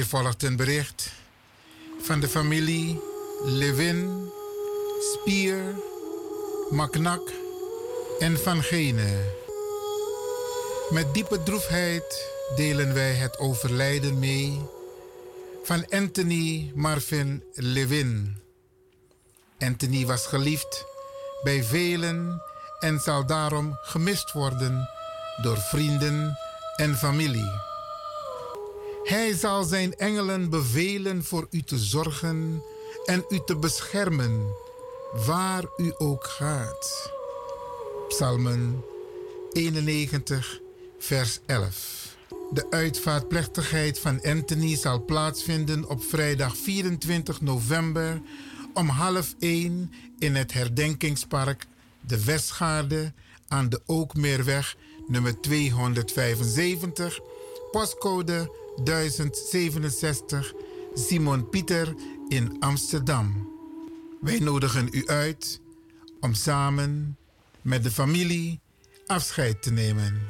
Hier volgt een bericht van de familie Levin, Spier, Maknak en Van Gene. Met diepe droefheid delen wij het overlijden mee van Anthony Marvin Levin. Anthony was geliefd bij velen en zal daarom gemist worden door vrienden en familie. Hij zal zijn engelen bevelen voor u te zorgen en u te beschermen waar u ook gaat. Psalmen 91, vers 11. De uitvaartplechtigheid van Anthony zal plaatsvinden op vrijdag 24 november om half 1 in het herdenkingspark De Westgaarde aan de Ookmeerweg nummer 275, postcode 1067 Simon Pieter in Amsterdam. Wij nodigen u uit om samen met de familie afscheid te nemen.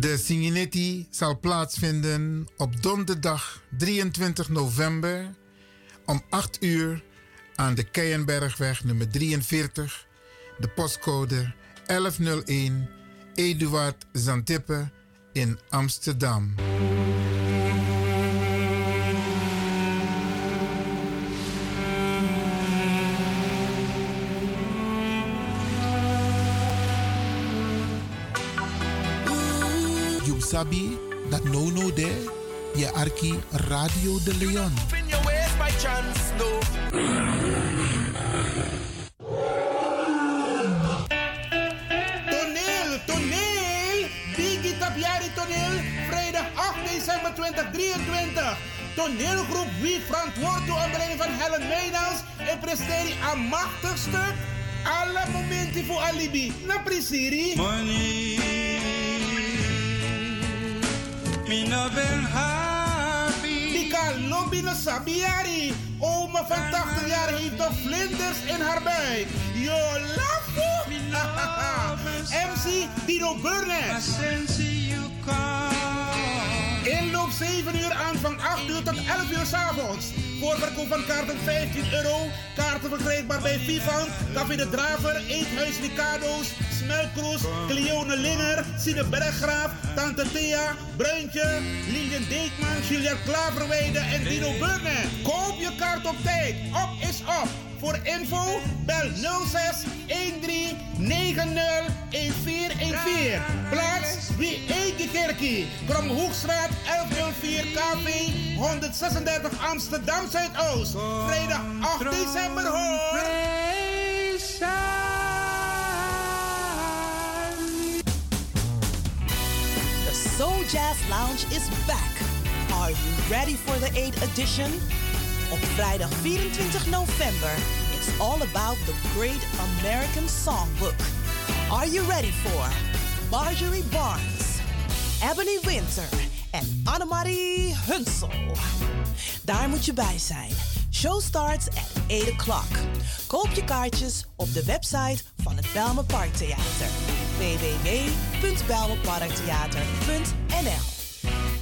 De Singinetti zal plaatsvinden op donderdag 23 november om 8 uur aan de Keienbergweg nummer 43, de postcode 1101 Eduard Zantippe in Amsterdam. You sabi that no no there, je arki Radio de Leon. By chance, no. Toneel, toneel! Digi Tapiari Toneel, vrijdag 8 december 2023. Toneelgroep Wie verantwoord door onder van Helen Meijnans en presteert een machtig stuk. Alle momenten voor alibi. Na prisiri. Money, me no ben happy. No sabiari. Oma van 80 jaar heeft nog vlinders in haar buik. Yo, lafo! MC Dino Burnett. Inloop 7 uur aanvang 8 uur tot 11 uur 's avonds. Voorverkoop van kaarten 15 euro. Kaarten verkrijgbaar bij Vivant, Café de Draver, Eethuis Ricardo's, Smelkroes, Cleone Linger, Sine Berggraaf, Tante Thea, Bruintje, Lilian Deekman, Julia Klaverweide en Dino Burnett. Koop je kaart op tijd. Op is op. Voor info bel 06 13 90 1414. Plaats wie Eike Kerkie. Kromhoekstraat 1104 KV 136 Amsterdam Zuidoost. Vrijdag 8 december hoor. The Soul Jazz Lounge is back. Are you ready for the 8th edition? Op vrijdag 24 november, it's all about the great American songbook. Are you ready for Marjorie Barnes, Ebony Winter en Annemarie Hunsel? Daar moet je bij zijn. Show starts at 8 o'clock. Koop je kaartjes op de website van het Belme Parktheater. www.belmeparktheater.nl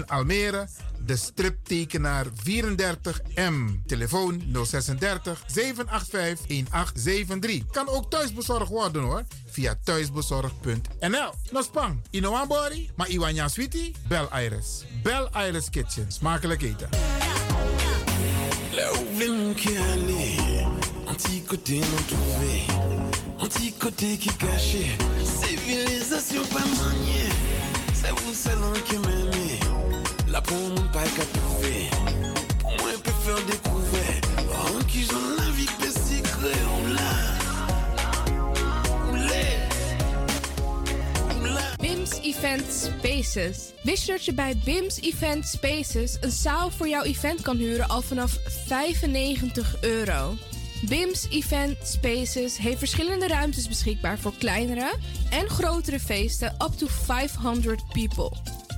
Almere de striptekenaar 34M. Telefoon 036 785 1873. Kan ook thuisbezorgd worden hoor. Via thuisbezorgd.nl. Nospang, Inoambori, maar Iwanya Sweetie, Bel Iris. Bel Iris Kitchen. Smakelijk eten. Un non civilisation. La pour mon pas qu'à trouver, moi peut faire découvrir, en qui j'en on l'a. BIMS Event Spaces. Wist je dat je bij BIMS Event Spaces een zaal voor jouw event kan huren al vanaf 95 euro? BIMS Event Spaces heeft verschillende ruimtes beschikbaar voor kleinere en grotere feesten up to 500 people.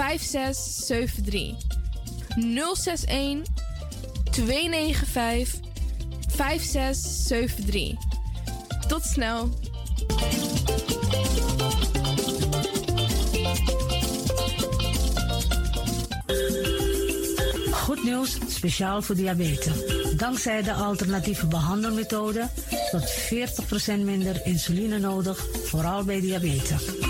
5673. 061 295 5673. Tot snel. Goed nieuws, speciaal voor diabetes. Dankzij de alternatieve behandelmethode tot 40% minder insuline nodig, vooral bij diabetes.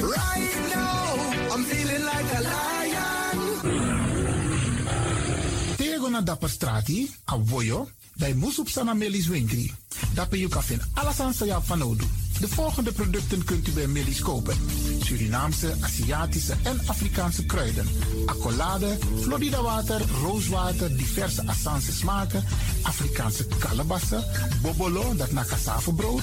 Right now, I'm feeling like a lion. Tego na dapper strati, a voyo, bij Moesop Sana Melis Winkri. Dapper you kafin alles aan. De volgende producten kunt u bij Melis kopen. Surinaamse, Aziatische en Afrikaanse kruiden. Accolade, Florida water, rooswater, diverse Assange smaken. Afrikaanse kalebassen, bobolo, dat na cassavebrood.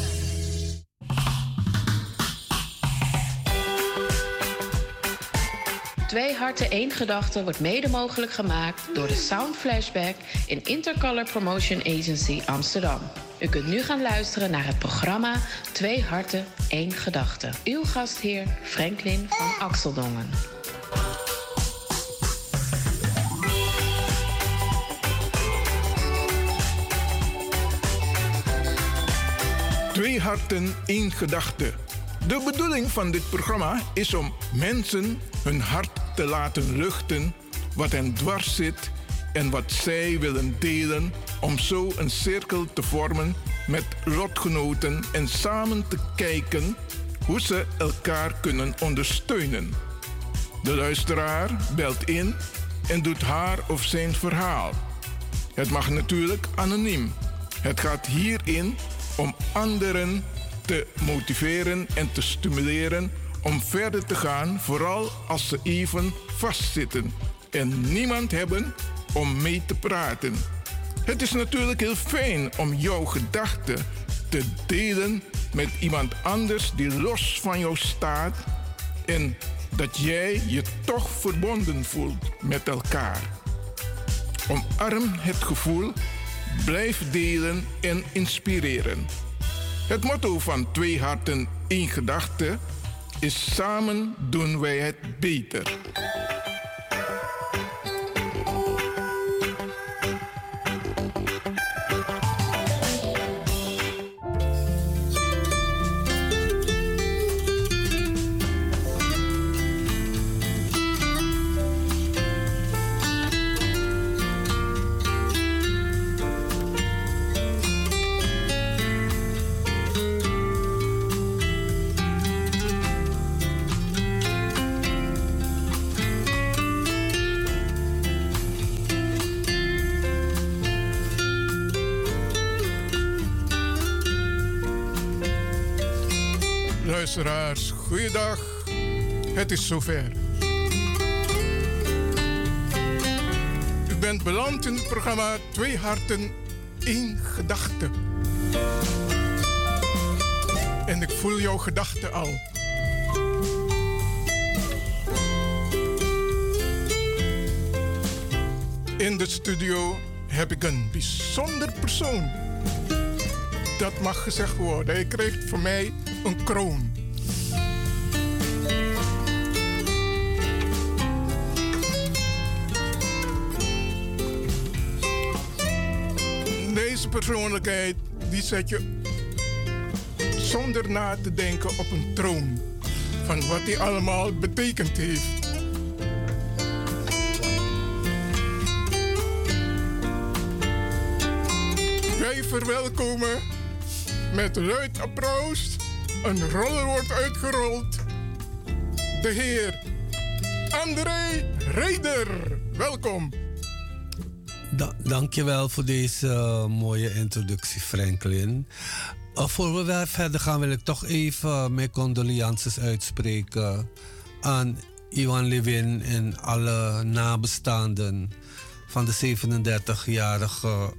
Twee harten één gedachte wordt mede mogelijk gemaakt door de Sound Flashback in Intercolor Promotion Agency Amsterdam. U kunt nu gaan luisteren naar het programma Twee Harten, één Gedachte. Uw gastheer Franklin van Axeldongen. Twee harten, één gedachte. De bedoeling van dit programma is om mensen hun hart te laten luchten wat hen dwars zit en wat zij willen delen om zo een cirkel te vormen met lotgenoten en samen te kijken hoe ze elkaar kunnen ondersteunen. De luisteraar belt in en doet haar of zijn verhaal. Het mag natuurlijk anoniem. Het gaat hierin om anderen te motiveren en te stimuleren om verder te gaan, vooral als ze even vastzitten en niemand hebben om mee te praten. Het is natuurlijk heel fijn om jouw gedachten te delen met iemand anders die los van jou staat en dat jij je toch verbonden voelt met elkaar. Omarm het gevoel, blijf delen en inspireren. Het motto van Twee Harten, één Gedachte is Samen doen wij het beter. Goeiedag. Het is zover. U bent beland in het programma Twee Harten, één Gedachte. En ik voel jouw gedachte al. In de studio heb ik een bijzonder persoon. Dat mag gezegd worden. Hij krijgt van mij een kroon. Persoonlijkheid die zet je zonder na te denken op een troon van wat hij allemaal betekend heeft. Wij verwelkomen met luid applaus. Een roller wordt uitgerold. De heer André Reder. Welkom. Da dankjewel voor deze uh, mooie introductie, Franklin. Uh, voor we verder gaan, wil ik toch even mijn condolences uitspreken aan Iwan Levin en alle nabestaanden van de 37-jarige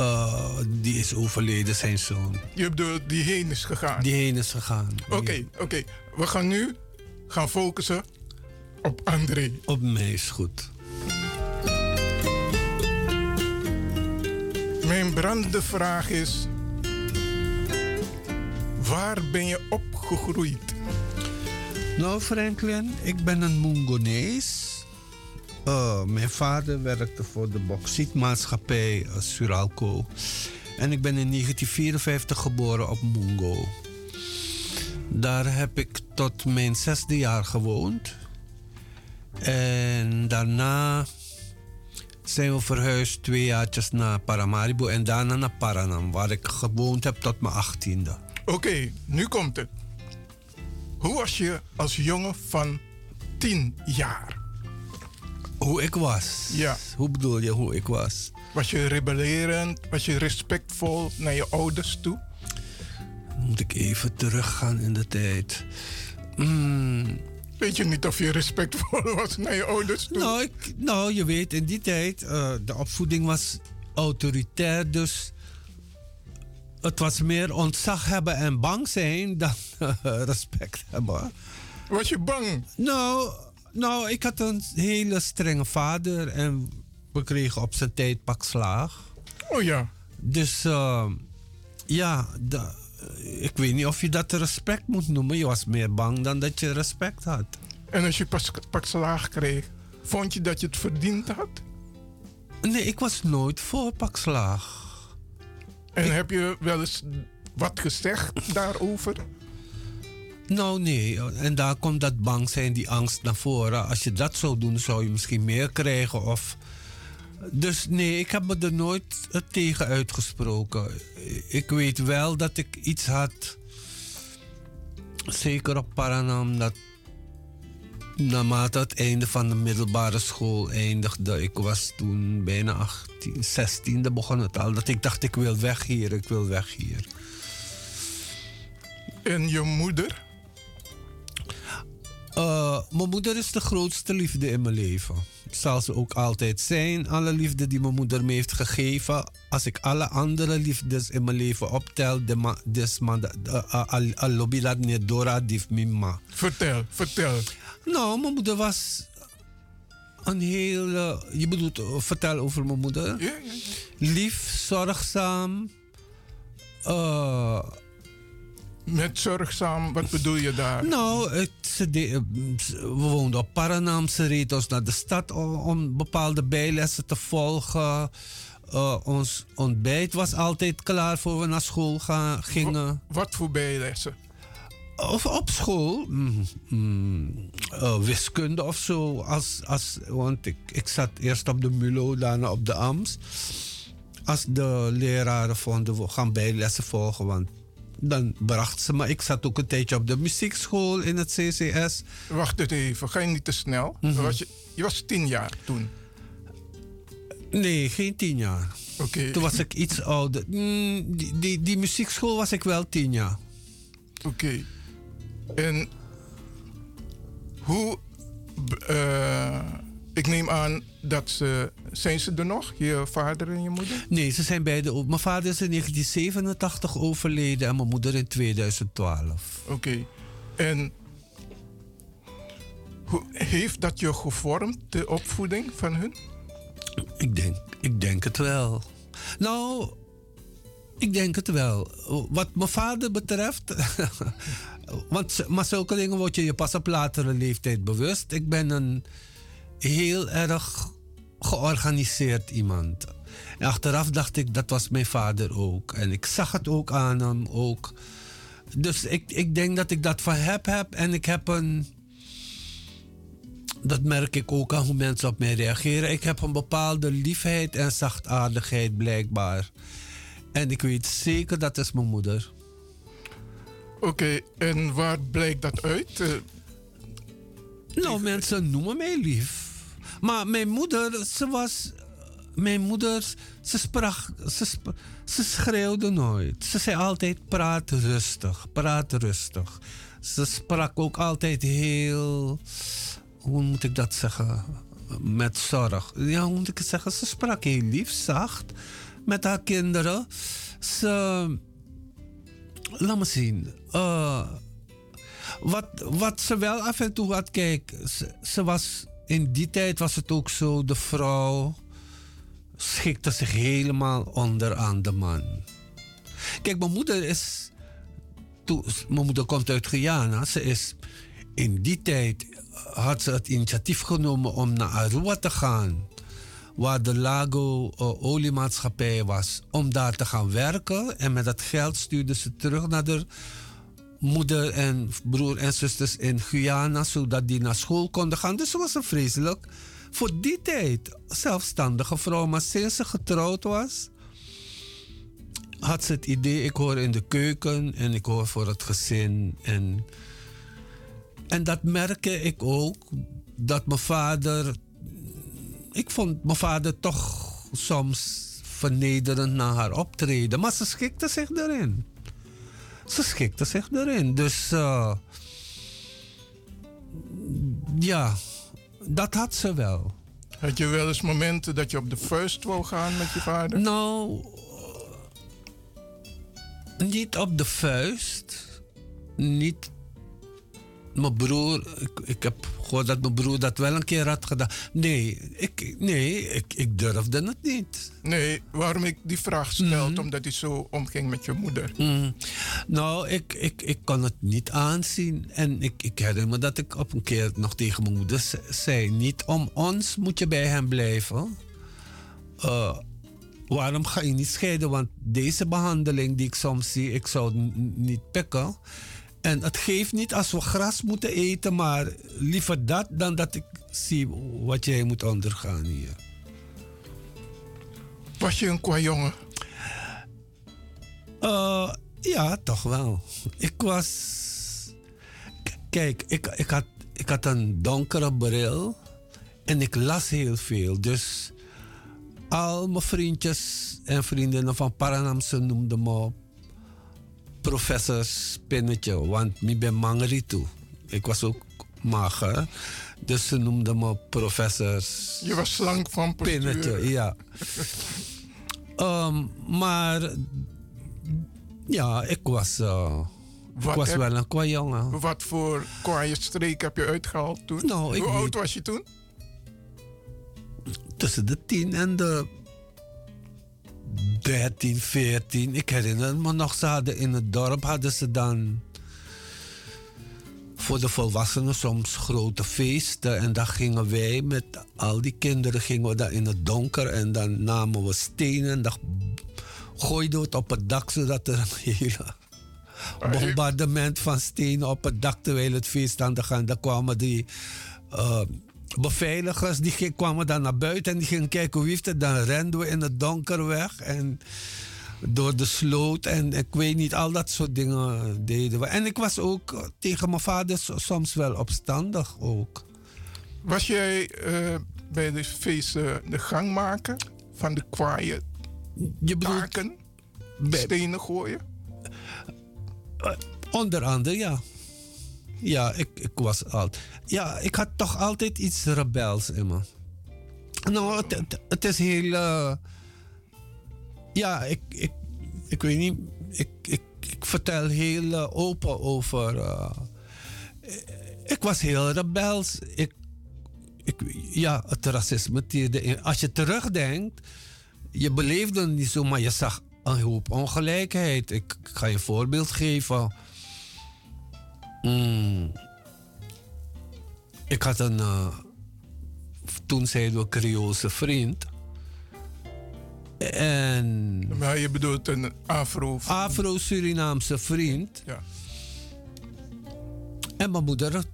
uh, die is overleden, zijn zoon. Je bedoelt, die heen is gegaan? Die heen is gegaan. Oké, okay, oké. Okay. We gaan nu gaan focussen op André. Op mij is goed. Mijn brandende vraag is: waar ben je opgegroeid? Nou, Franklin, ik ben een Mongonees. Uh, mijn vader werkte voor de bauxietmaatschappij uh, Suralco. En ik ben in 1954 geboren op Mungo. Daar heb ik tot mijn zesde jaar gewoond. En daarna zijn we verhuisd twee jaartjes naar Paramaribo en daarna naar Paranam, waar ik gewoond heb tot mijn achttiende. Oké, okay, nu komt het. Hoe was je als jongen van tien jaar? Hoe ik was? Ja. Hoe bedoel je hoe ik was? Was je rebellerend? Was je respectvol naar je ouders toe? Moet ik even teruggaan in de tijd. Mm. Weet je niet of je respectvol was naar je ouders toe? Nou, ik, nou je weet, in die tijd, uh, de opvoeding was autoritair, dus het was meer ontzag hebben en bang zijn dan uh, respect hebben. Was je bang? Nou, nou, ik had een hele strenge vader en we kregen op zijn tijd pak slaag. Oh ja. Dus uh, ja, da- ik weet niet of je dat respect moet noemen. Je was meer bang dan dat je respect had. En als je pas, pak slaag kreeg, vond je dat je het verdiend had? Nee, ik was nooit voor pak slaag. En heb je wel eens wat gezegd daarover? Nou, nee. En daar komt dat bang zijn, die angst naar voren. Als je dat zou doen, zou je misschien meer krijgen. Of... Dus nee, ik heb me er nooit eh, tegen uitgesproken. Ik weet wel dat ik iets had. Zeker op Paranam, dat naarmate het einde van de middelbare school eindigde, ik was toen bijna 18, 16, dan begon het al, dat ik dacht ik wil weg hier, ik wil weg hier. En je moeder? Uh, mijn moeder is de grootste liefde in mijn leven. Zal ze ook altijd zijn. Alle liefde die mijn moeder me heeft gegeven. Als ik alle andere liefdes in mijn leven optel, de ma, des ma, al lobby dat niet dora dif mimma. Vertel, vertel. Nou, mijn moeder was een hele. Je bedoelt, uh, vertel over mijn moeder. Ja, ja, ja. Lief, zorgzaam. Uh, Met zorgzaam, wat bedoel je daar? Nou, het, ze de, we woonden op Paranam. Ze reed ons naar de stad om, om bepaalde bijlessen te volgen. Uh, ons ontbijt was altijd klaar voor we naar school gaan, gingen. Wat, wat voor bijlessen? Of op school, mm, mm, uh, wiskunde of zo. Als, als, want ik, ik zat eerst op de MULO, daarna op de AMS. Als de leraren vonden, we gaan bijlessen volgen. Want dan bracht ze me. Ik zat ook een tijdje op de muziekschool in het CCS. Wacht even, ga je niet te snel? Mhm. was je, je was tien jaar toen. Nee, geen tien jaar. Oké. Toen was ik iets ouder. Mm, die, die, die muziekschool was ik wel tien jaar. Oké. En hoe. eh, ik neem aan dat ze. Zijn ze er nog, je vader en je moeder? Nee, ze zijn beide. Mijn vader is in 1987 overleden en mijn moeder in 2012. Oké. En. Hoe, heeft dat je gevormd, de opvoeding van hun? Ik denk, ik denk het wel. Nou, ik denk het wel. Wat mijn vader betreft. want, maar zulke dingen word je je pas op latere leeftijd bewust. Ik ben een heel erg georganiseerd iemand. En achteraf dacht ik, dat was mijn vader ook. En ik zag het ook aan hem ook. Dus ik, ik denk dat ik dat van heb heb. En ik heb een dat merk ik ook aan hoe mensen op mij reageren. Ik heb een bepaalde liefheid en zachtaardigheid blijkbaar. En ik weet zeker dat is mijn moeder. Oké, en waar blijkt dat uit? Eh, Nou, mensen noemen mij lief. Maar mijn moeder, ze was. Mijn moeder, ze sprak. Ze, schreeuwde nooit. Ze zei altijd: praat rustig, praat rustig. Ze sprak ook altijd heel. Hoe moet ik dat zeggen? Met zorg. Ja, hoe moet ik het zeggen? Ze sprak heel lief, zacht met haar kinderen. Ze. Laat me zien. Eh, wat, wat ze wel af en toe had, kijk, ze was, in die tijd was het ook zo, de vrouw schikte zich helemaal onder aan de man. Kijk, mijn moeder is, mijn moeder komt uit Guyana, ze is, in die tijd had ze het initiatief genomen om naar Aruba te gaan waar de Lago uh, oliemaatschappij was, om daar te gaan werken. En met dat geld stuurde ze terug naar de moeder en broer en zusters in Guyana, zodat die naar school konden gaan. Dus ze was een vreselijk, voor die tijd, zelfstandige vrouw. Maar sinds ze getrouwd was, had ze het idee, ik hoor in de keuken en ik hoor voor het gezin. En, en dat merkte ik ook, dat mijn vader ik vond mijn vader toch soms vernederend naar haar optreden. Maar ze schikte zich erin. Ze schikte zich erin. Dus uh, ja, dat had ze wel. Had je wel eens momenten dat je op de first wou gaan met je vader? Nou, niet op de vuist. Niet, mijn broer, ik, ik heb gehoord dat mijn broer dat wel een keer had gedaan. Nee, ik, nee, ik, ik durfde het niet. Nee, waarom ik die vraag stel, omdat hij zo omging met je moeder. Mm. Nou, ik, ik, ik kon het niet aanzien. En ik, ik herinner me dat ik op een keer nog tegen mijn moeder ze- zei: Niet om ons moet je bij hem blijven. Eh, waarom ga je niet scheiden? Want deze behandeling die ik soms zie, ik zou niet pikken. En het geeft niet als we gras moeten eten, maar liever dat dan dat ik zie wat jij moet ondergaan hier. Was je een qua jongen? Eh, ja, toch wel. Ik was. Kijk, ik, ik, had, ik had een donkere bril en ik las heel veel. Dus al mijn vriendjes en vriendinnen van Paranamse noemden me professor Spinnetje, want ik ben mangri toe. Ik was ook mager, dus ze noemden me professor Je was slank van postuur. Spinnetje, ja. Ehm, maar ja, ik was, eh, ik was heb- wel een kwa jongen. Wat voor kwaaie streek heb je uitgehaald toen? Nou, Hoe oud was je toen? Tussen de 10 en de 13, 14. Ik herinner me nog, ze hadden in het dorp hadden ze dan voor de volwassenen soms grote feesten. En dan gingen wij met al die kinderen gingen we dan in het donker en dan namen we stenen en dan gooiden we het op het dak zodat er een hele bombardement van stenen op het dak terwijl het feest aan de gang. Dan kwamen die eh, beveiligers, die kwamen dan naar buiten en die gingen kijken wie heeft het. Dan renden we in het donker weg en door de sloot en ik weet niet, al dat soort dingen deden we. En ik was ook eh, tegen mijn vader so- soms wel opstandig ook. Was jij eh, bij de feesten de gangmaker van de kwaaie je taken? Stenen gooien? Onder andere, ja. Ja, ik, ik was altijd. Ja, ik had toch altijd iets rebels in me. Nou, het, het, is heel. eh, ja, ik, ik, ik weet niet. Ik, ik, ik vertel heel eh, open over. eh, ik was heel rebels. Ik, ik, ja, het racisme. Als je terugdenkt, je beleefde niet zo, maar je zag een hoop ongelijkheid. Ik, ik ga je een voorbeeld geven. Mm. Ik had een, eh, toen zeiden we Creoolse vriend. En... Maar je bedoelt een Afro... Afro-Surinaamse vriend. Ja. En mijn moeder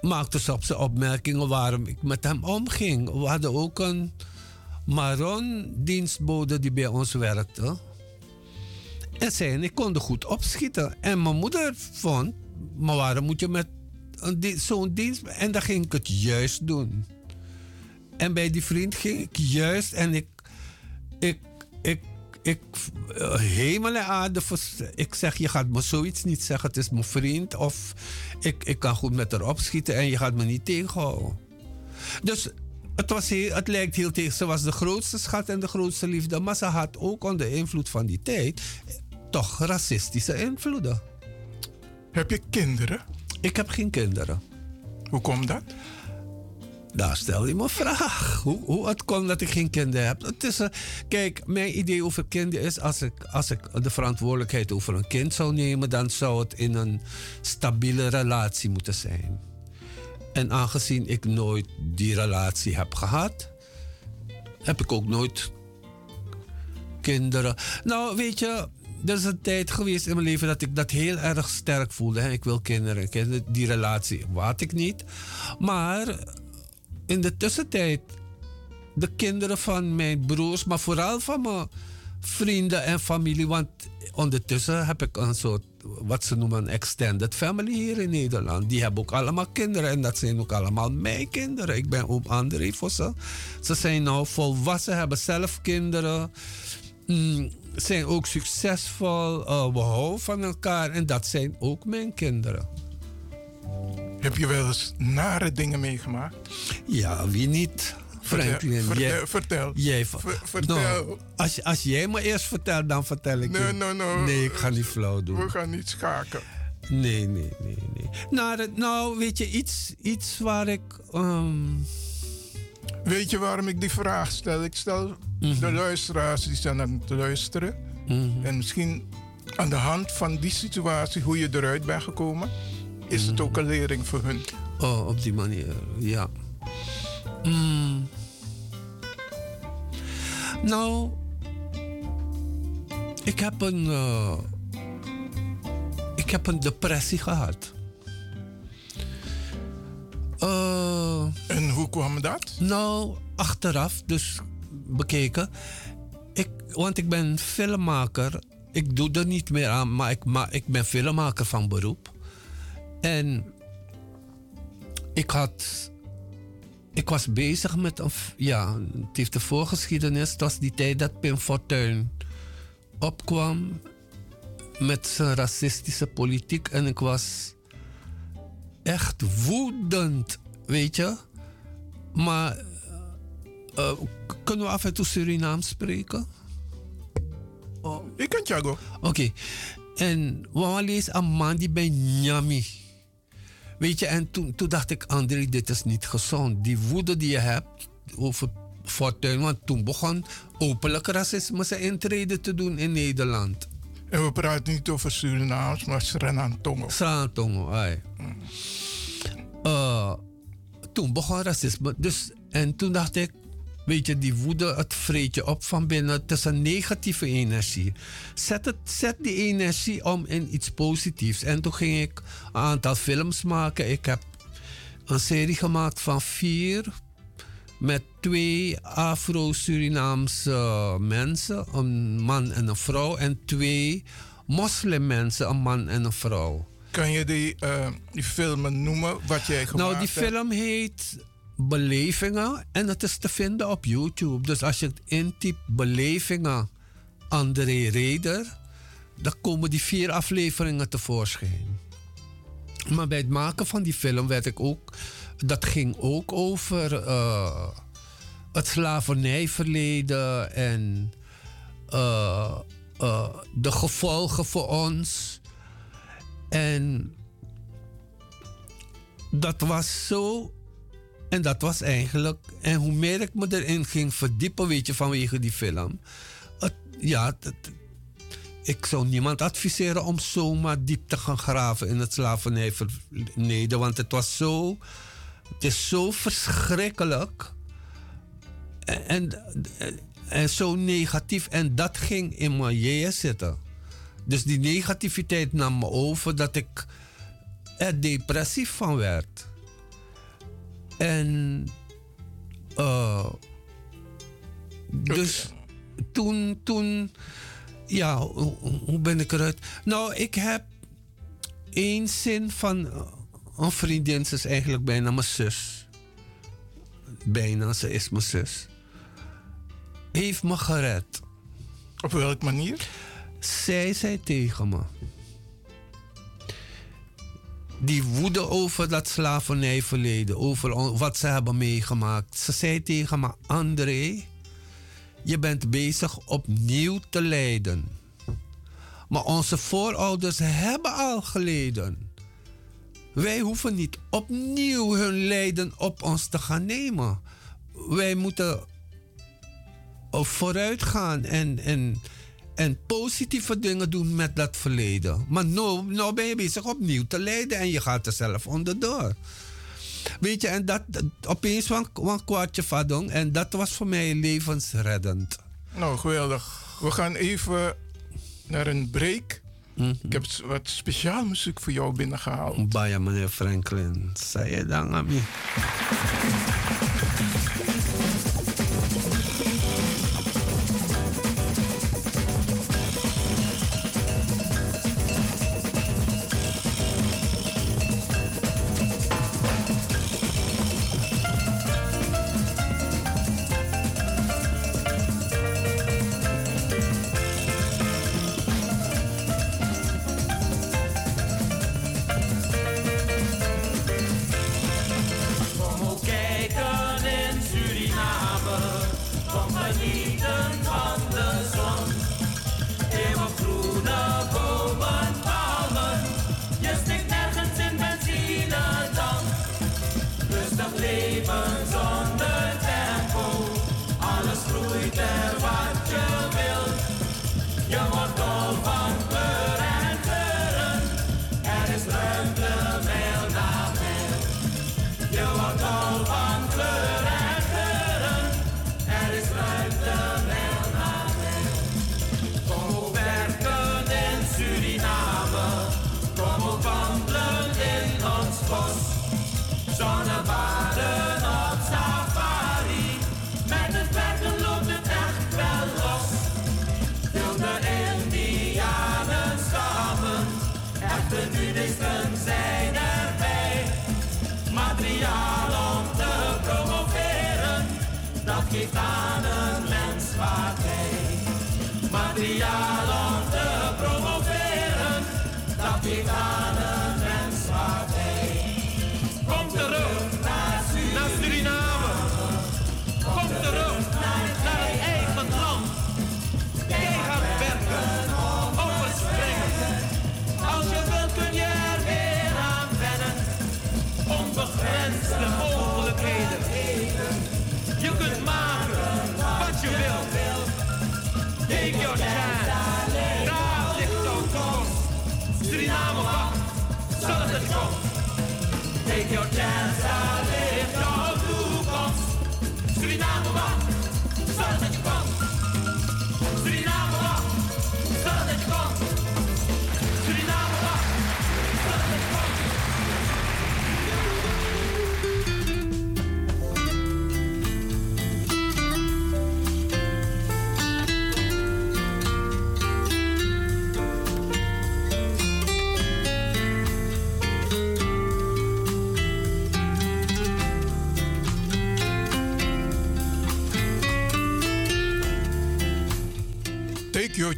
maakte soms opmerkingen waarom ik met hem omging. We hadden ook een Maron-dienstbode die bij ons werkte. En zij en ik konden goed opschieten. En mijn moeder vond, maar waarom moet je met zo'n dienst... En dan ging ik het juist doen. En bij die vriend ging ik juist en ik... Ik, ik, ik eh, hemel en aarde. Ik zeg, je gaat me zoiets niet zeggen. Het is mijn vriend. Of ik, ik kan goed met haar opschieten en je gaat me niet tegenhouden. Dus het, was het lijkt heel tegen. Ze was de grootste schat en de grootste liefde. Maar ze had ook onder invloed van die tijd toch racistische invloeden. Heb je kinderen? Ik heb geen kinderen. Hoe komt dat? Daar stel je me een vraag. Hoe, hoe het komt dat ik geen kinderen heb. Het is, eh, kijk, mijn idee over kinderen is... Als ik, als ik de verantwoordelijkheid over een kind zou nemen... dan zou het in een stabiele relatie moeten zijn. En aangezien ik nooit die relatie heb gehad... heb ik ook nooit kinderen. Nou, weet je, er is een tijd geweest in mijn leven dat ik dat heel erg sterk voelde. Hè. Ik wil kinderen. kinderen. Die relatie had ik niet. Maar in de tussentijd, de kinderen van mijn broers, maar vooral van mijn vrienden en familie. Want ondertussen heb ik een soort, wat ze noemen, extended family hier in Nederland. Die hebben ook allemaal kinderen en dat zijn ook allemaal mijn kinderen. Ik ben ook André voor ze. Ze zijn nou volwassen, hebben zelf kinderen. Mm, zijn ook succesvol. eh, we houden van elkaar en dat zijn ook mijn kinderen. Heb je wel eens nare dingen meegemaakt? Ja, wie niet? Franklin, Vertel, jij, vertel, jij Ver- vertel. Nou, als, als jij me eerst vertelt, dan vertel ik Nee, je. nee, nee. Nee, ik ga niet flauw doen. We gaan niet schaken. Nee, nee, nee, nee. Het, nou, weet je, iets, iets waar ik. ehm, Weet je waarom ik die vraag stel? Ik stel Mhm. de luisteraars die staan aan te luisteren. En misschien aan de hand van die situatie, hoe je eruit bent gekomen, is het ook een lering voor hun. Oh, op die manier, ja. Nou, ik heb een. eh, ik heb een depressie gehad. Eh, en hoe kwam dat? Nou, achteraf, dus bekeken. Ik, want ik ben filmmaker. Ik doe er niet meer aan, maar ik, maar ik ben filmmaker van beroep. En ik had. Ik was bezig met Ja, het heeft de voorgeschiedenis. Het was die tijd dat Pim Fortuyn opkwam met zijn racistische politiek. En ik was echt woedend, weet je. Maar eh, k- kunnen we af en toe Surinaams spreken? Oh. Ik kan Thiago. Oké. En we lezen een man die bij Nyami. Weet je, en toen, toen dacht ik, André, dit is niet gezond. Die woede die je hebt over Fortuyn. Want toen begon openlijk racisme zijn intrede te doen in Nederland. En we praten niet over Surinaams, maar Srenantongo. Srenantongo, ai. Eh, toen begon racisme. Dus, en toen dacht ik, weet je, die woede, het vreet je op van binnen. Het is een negatieve energie. Zet, het, zet die energie om in iets positiefs. En toen ging ik een aantal films maken. Ik heb een serie gemaakt van vier met twee Afro-Surinaamse mensen, een man en een vrouw, en twee moslimmensen, een man en een vrouw. Kan je die, eh, die filmen noemen wat jij gemaakt Nou, die hebt? film heet Belevingen en het is te vinden op YouTube. Dus als je het intypt Belevingen André Reder, dan komen die vier afleveringen tevoorschijn. Maar bij het maken van die film werd ik ook, dat ging ook over eh, het slavernijverleden en eh, eh, de gevolgen voor ons. En dat was zo. En dat was eigenlijk. En hoe meer ik me erin ging verdiepen, weet je, vanwege die film. Ja, ik zou niemand adviseren om zomaar diep te gaan graven in het slavernijverleden. Want het was zo. Het is zo verschrikkelijk. En, en, zo negatief. En dat ging in mijn jeeën zitten. Dus die negativiteit nam me over dat ik er depressief van werd. En eh, dus toen, toen, ja, hoe, hoe ben ik eruit? Nou, ik heb één zin van eh, een vriendin, ze is eigenlijk bijna mijn zus. Bijna, ze is mijn zus. Heeft me gered. Op welke manier? Zij zei tegen me. Die woede over dat slavernijverleden, over wat ze hebben meegemaakt. Ze zei tegen me: André, je bent bezig opnieuw te lijden. Maar onze voorouders hebben al geleden. Wij hoeven niet opnieuw hun lijden op ons te gaan nemen. Wij moeten vooruit gaan en, en, en positieve dingen doen met dat verleden. Maar nou, nou ben je bezig opnieuw te lijden en je gaat er zelf onderdoor. Weet je, en dat, dat- opeens een, een kwartje vadong en dat was voor mij levensreddend. Nou, geweldig. We gaan even naar een break. Mhm. Ik heb wat speciaal muziek voor jou binnengehaald. Baya, meneer Franklin. Zei je dan aan mij?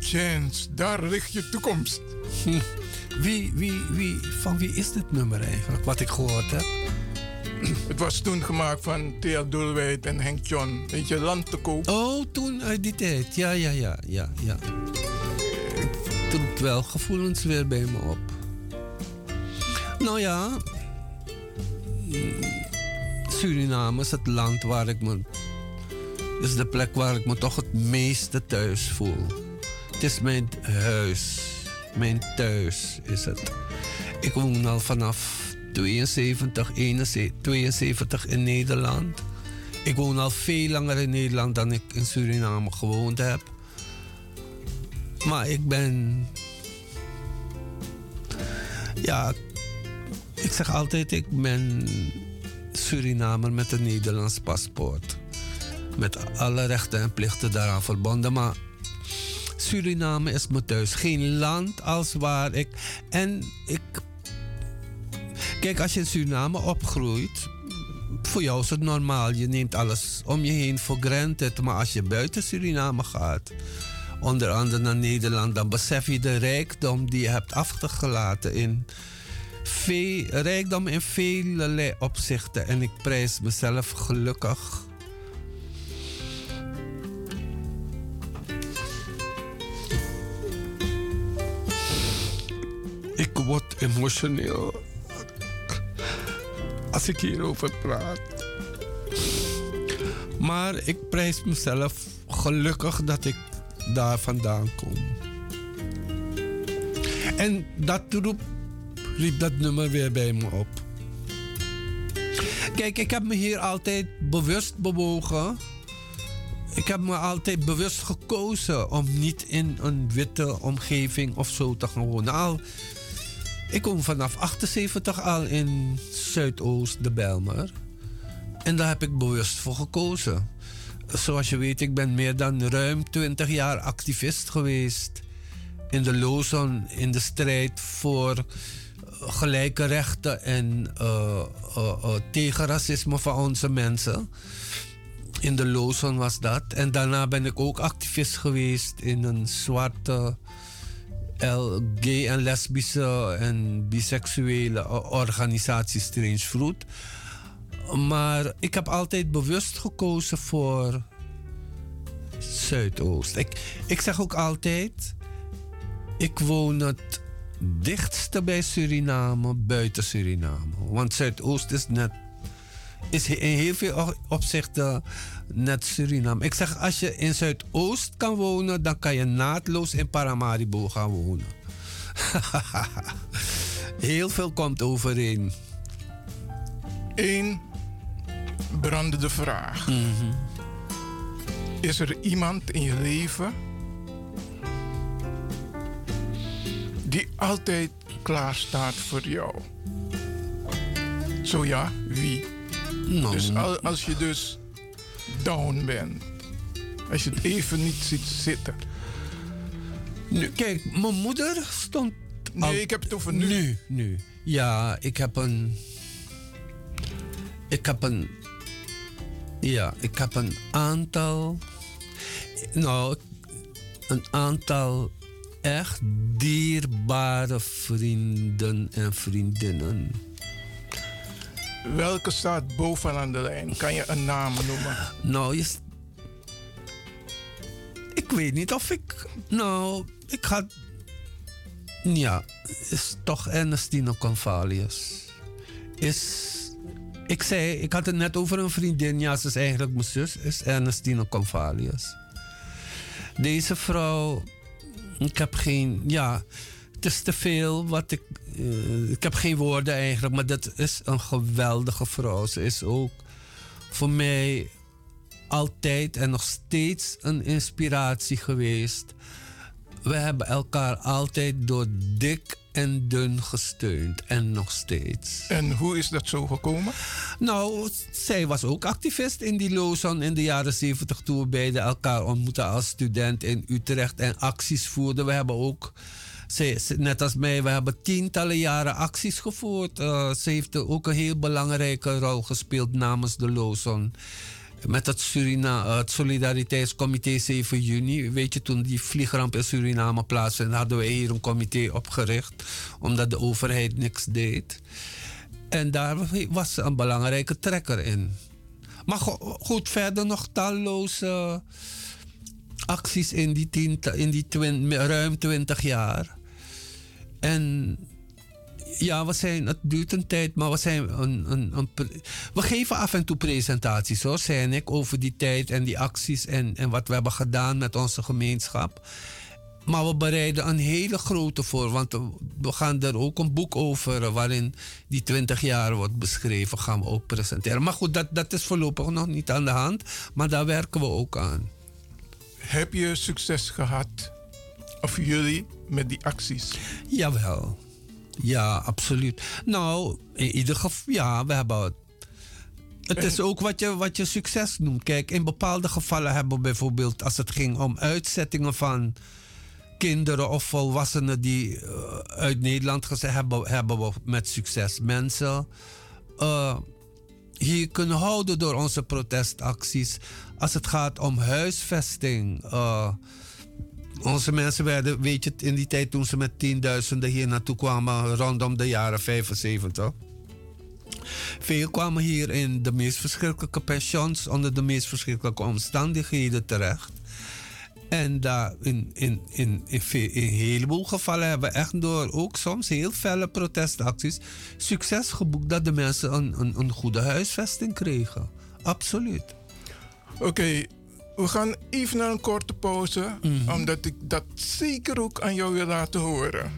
Chance, daar ligt je toekomst. Hm. Wie, wie, wie, van wie is dit nummer eigenlijk, wat ik gehoord heb? Het was toen gemaakt van Thea Doelwijd en Henk John. Weet je, land te koop. Oh, toen uit die tijd. Ja, ja, ja, ja, ja. Het roept wel gevoelens weer bij me op. Nou ja, Suriname is het land waar ik me. is de plek waar ik me toch het meeste thuis voel. Het is mijn huis. Mijn thuis is het. Ik woon al vanaf 72, 71, 72 in Nederland. Ik woon al veel langer in Nederland dan ik in Suriname gewoond heb. Maar ik ben. Ja, ik zeg altijd, ik ben Surinamer met een Nederlands paspoort. Met alle rechten en plichten daaraan verbonden. Maar Suriname is mijn thuis. Geen land als waar ik. En ik. Kijk, als je in Suriname opgroeit. Voor jou is het normaal. Je neemt alles om je heen voor granted. Maar als je buiten Suriname gaat. Onder andere naar Nederland. Dan besef je de rijkdom die je hebt achtergelaten in. Veel, rijkdom in vele opzichten. En ik prijs mezelf gelukkig. Ik word emotioneel als ik hierover praat. Maar ik prijs mezelf gelukkig dat ik daar vandaan kom. En dat roep, riep dat nummer weer bij me op. Kijk, ik heb me hier altijd bewust bewogen. Ik heb me altijd bewust gekozen om niet in een witte omgeving of zo te gaan wonen. Al, ik kom vanaf 78 al in Zuidoost, de Bijlmer. En daar heb ik bewust voor gekozen. Zoals je weet, ik ben meer dan ruim 20 jaar activist geweest. In de Lozon, in de strijd voor gelijke rechten en uh, tegen racisme van onze mensen. In de Lozon was dat. En daarna ben ik ook activist geweest in een zwarte gay en lesbische en biseksuele organisatie Strange Fruit. Maar ik heb altijd bewust gekozen voor Zuidoost. Ik, ik zeg ook altijd, ik woon het dichtste bij Suriname, buiten Suriname. Want Zuidoost is net is in heel veel opzichten net Suriname. Ik zeg, als je in Zuidoost kan wonen, dan kan je naadloos in Paramaribo gaan wonen. heel veel komt overeen. Eén brandende vraag. Mm -hmm. Is er iemand in je leven die altijd klaar staat voor jou? Zo ja, wie? Nou, dus als je dus down bent, als je het even niet ziet zitten. Nu, kijk, mijn moeder stond. Nee, al... ik heb het over nu. Nu, nu. Ja, ik heb een. Ik heb een. Ja, ik heb een aantal. Nou, een aantal echt dierbare vrienden en vriendinnen. Welke staat bovenaan de lijn? Kan je een naam noemen? Nou, je, ik weet niet of ik. Nou, ik ga. Ja, is toch Ernestine Convalius. Is. Ik zei, ik had het net over een vriendin. Ja, ze is eigenlijk mijn zus. Is Ernestine Convalius. Deze vrouw. Ik heb geen. Ja, het is te veel wat ik. Eh, ik heb geen woorden eigenlijk, maar dat is een geweldige vrouw. Ze is ook voor mij altijd en nog steeds een inspiratie geweest. We hebben elkaar altijd door dik en dun gesteund en nog steeds. En hoe is dat zo gekomen? Nou, zij was ook activist in die Lozon in de jaren 70 toen we beiden elkaar ontmoetten als student in Utrecht en acties voerden. We hebben ook, net als mij, we hebben tientallen jaren acties gevoerd. Eh, ze heeft ook een heel belangrijke rol gespeeld namens de Lozon. Met het, Surina, het Solidariteitscomité 7 juni. Weet je, toen die vliegramp in Suriname plaatsvond, hadden we hier een comité opgericht. Omdat de overheid niks deed. En daar was ze een belangrijke trekker in. Maar go- goed, verder nog talloze acties in die, tien, in die ruim 20 jaar. En ja, we zijn, het duurt een tijd, maar we zijn we geven af en toe presentaties hoor, en ik, over die tijd en die acties en, en wat we hebben gedaan met onze gemeenschap. Maar we bereiden een hele grote voor, want we gaan er ook een boek over waarin die 20 jaar wordt beschreven, gaan we ook presenteren. Maar goed, dat, dat is voorlopig nog niet aan de hand, maar daar werken we ook aan. Heb je succes gehad, of jullie, met die acties? Jawel. Ja, absoluut. Nou, in ieder geval, ja, we hebben. Het is ook wat je, wat je succes noemt. Kijk, in bepaalde gevallen hebben we bijvoorbeeld, als het ging om uitzettingen van kinderen of volwassenen die eh, uit Nederland gezegd hebben, hebben we met succes mensen eh, hier kunnen houden door onze protestacties. Als het gaat om huisvesting. eh, onze mensen werden, weet je, in die tijd toen ze met tienduizenden hier naartoe kwamen, rondom de jaren 75. Veel kwamen hier in de meest verschrikkelijke pensions, onder de meest verschrikkelijke omstandigheden terecht. En daar in, in, in, in, een heleboel gevallen hebben we echt door ook soms heel felle protestacties succes geboekt dat de mensen een, een goede huisvesting kregen. Absoluut. Oké, we gaan even naar een korte pauze, Mhm. omdat ik dat zeker ook aan jou wil laten horen.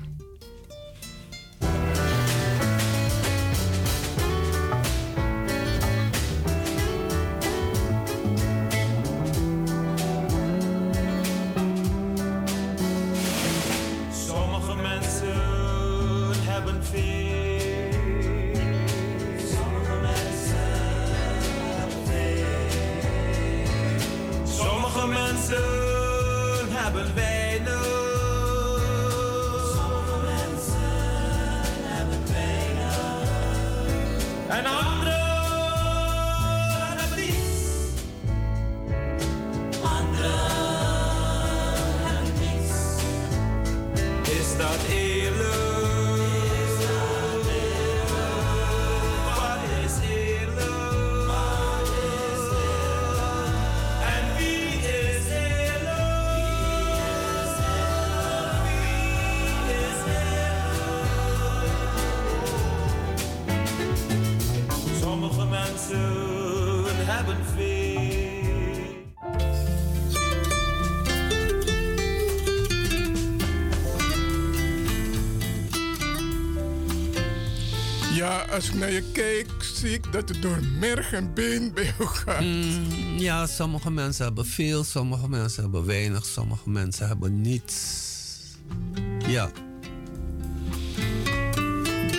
Als ik naar je kijk, zie ik dat het door merg en been bij jou gaat. Mm, ja, sommige mensen hebben veel, sommige mensen hebben weinig, sommige mensen hebben niets. Ja.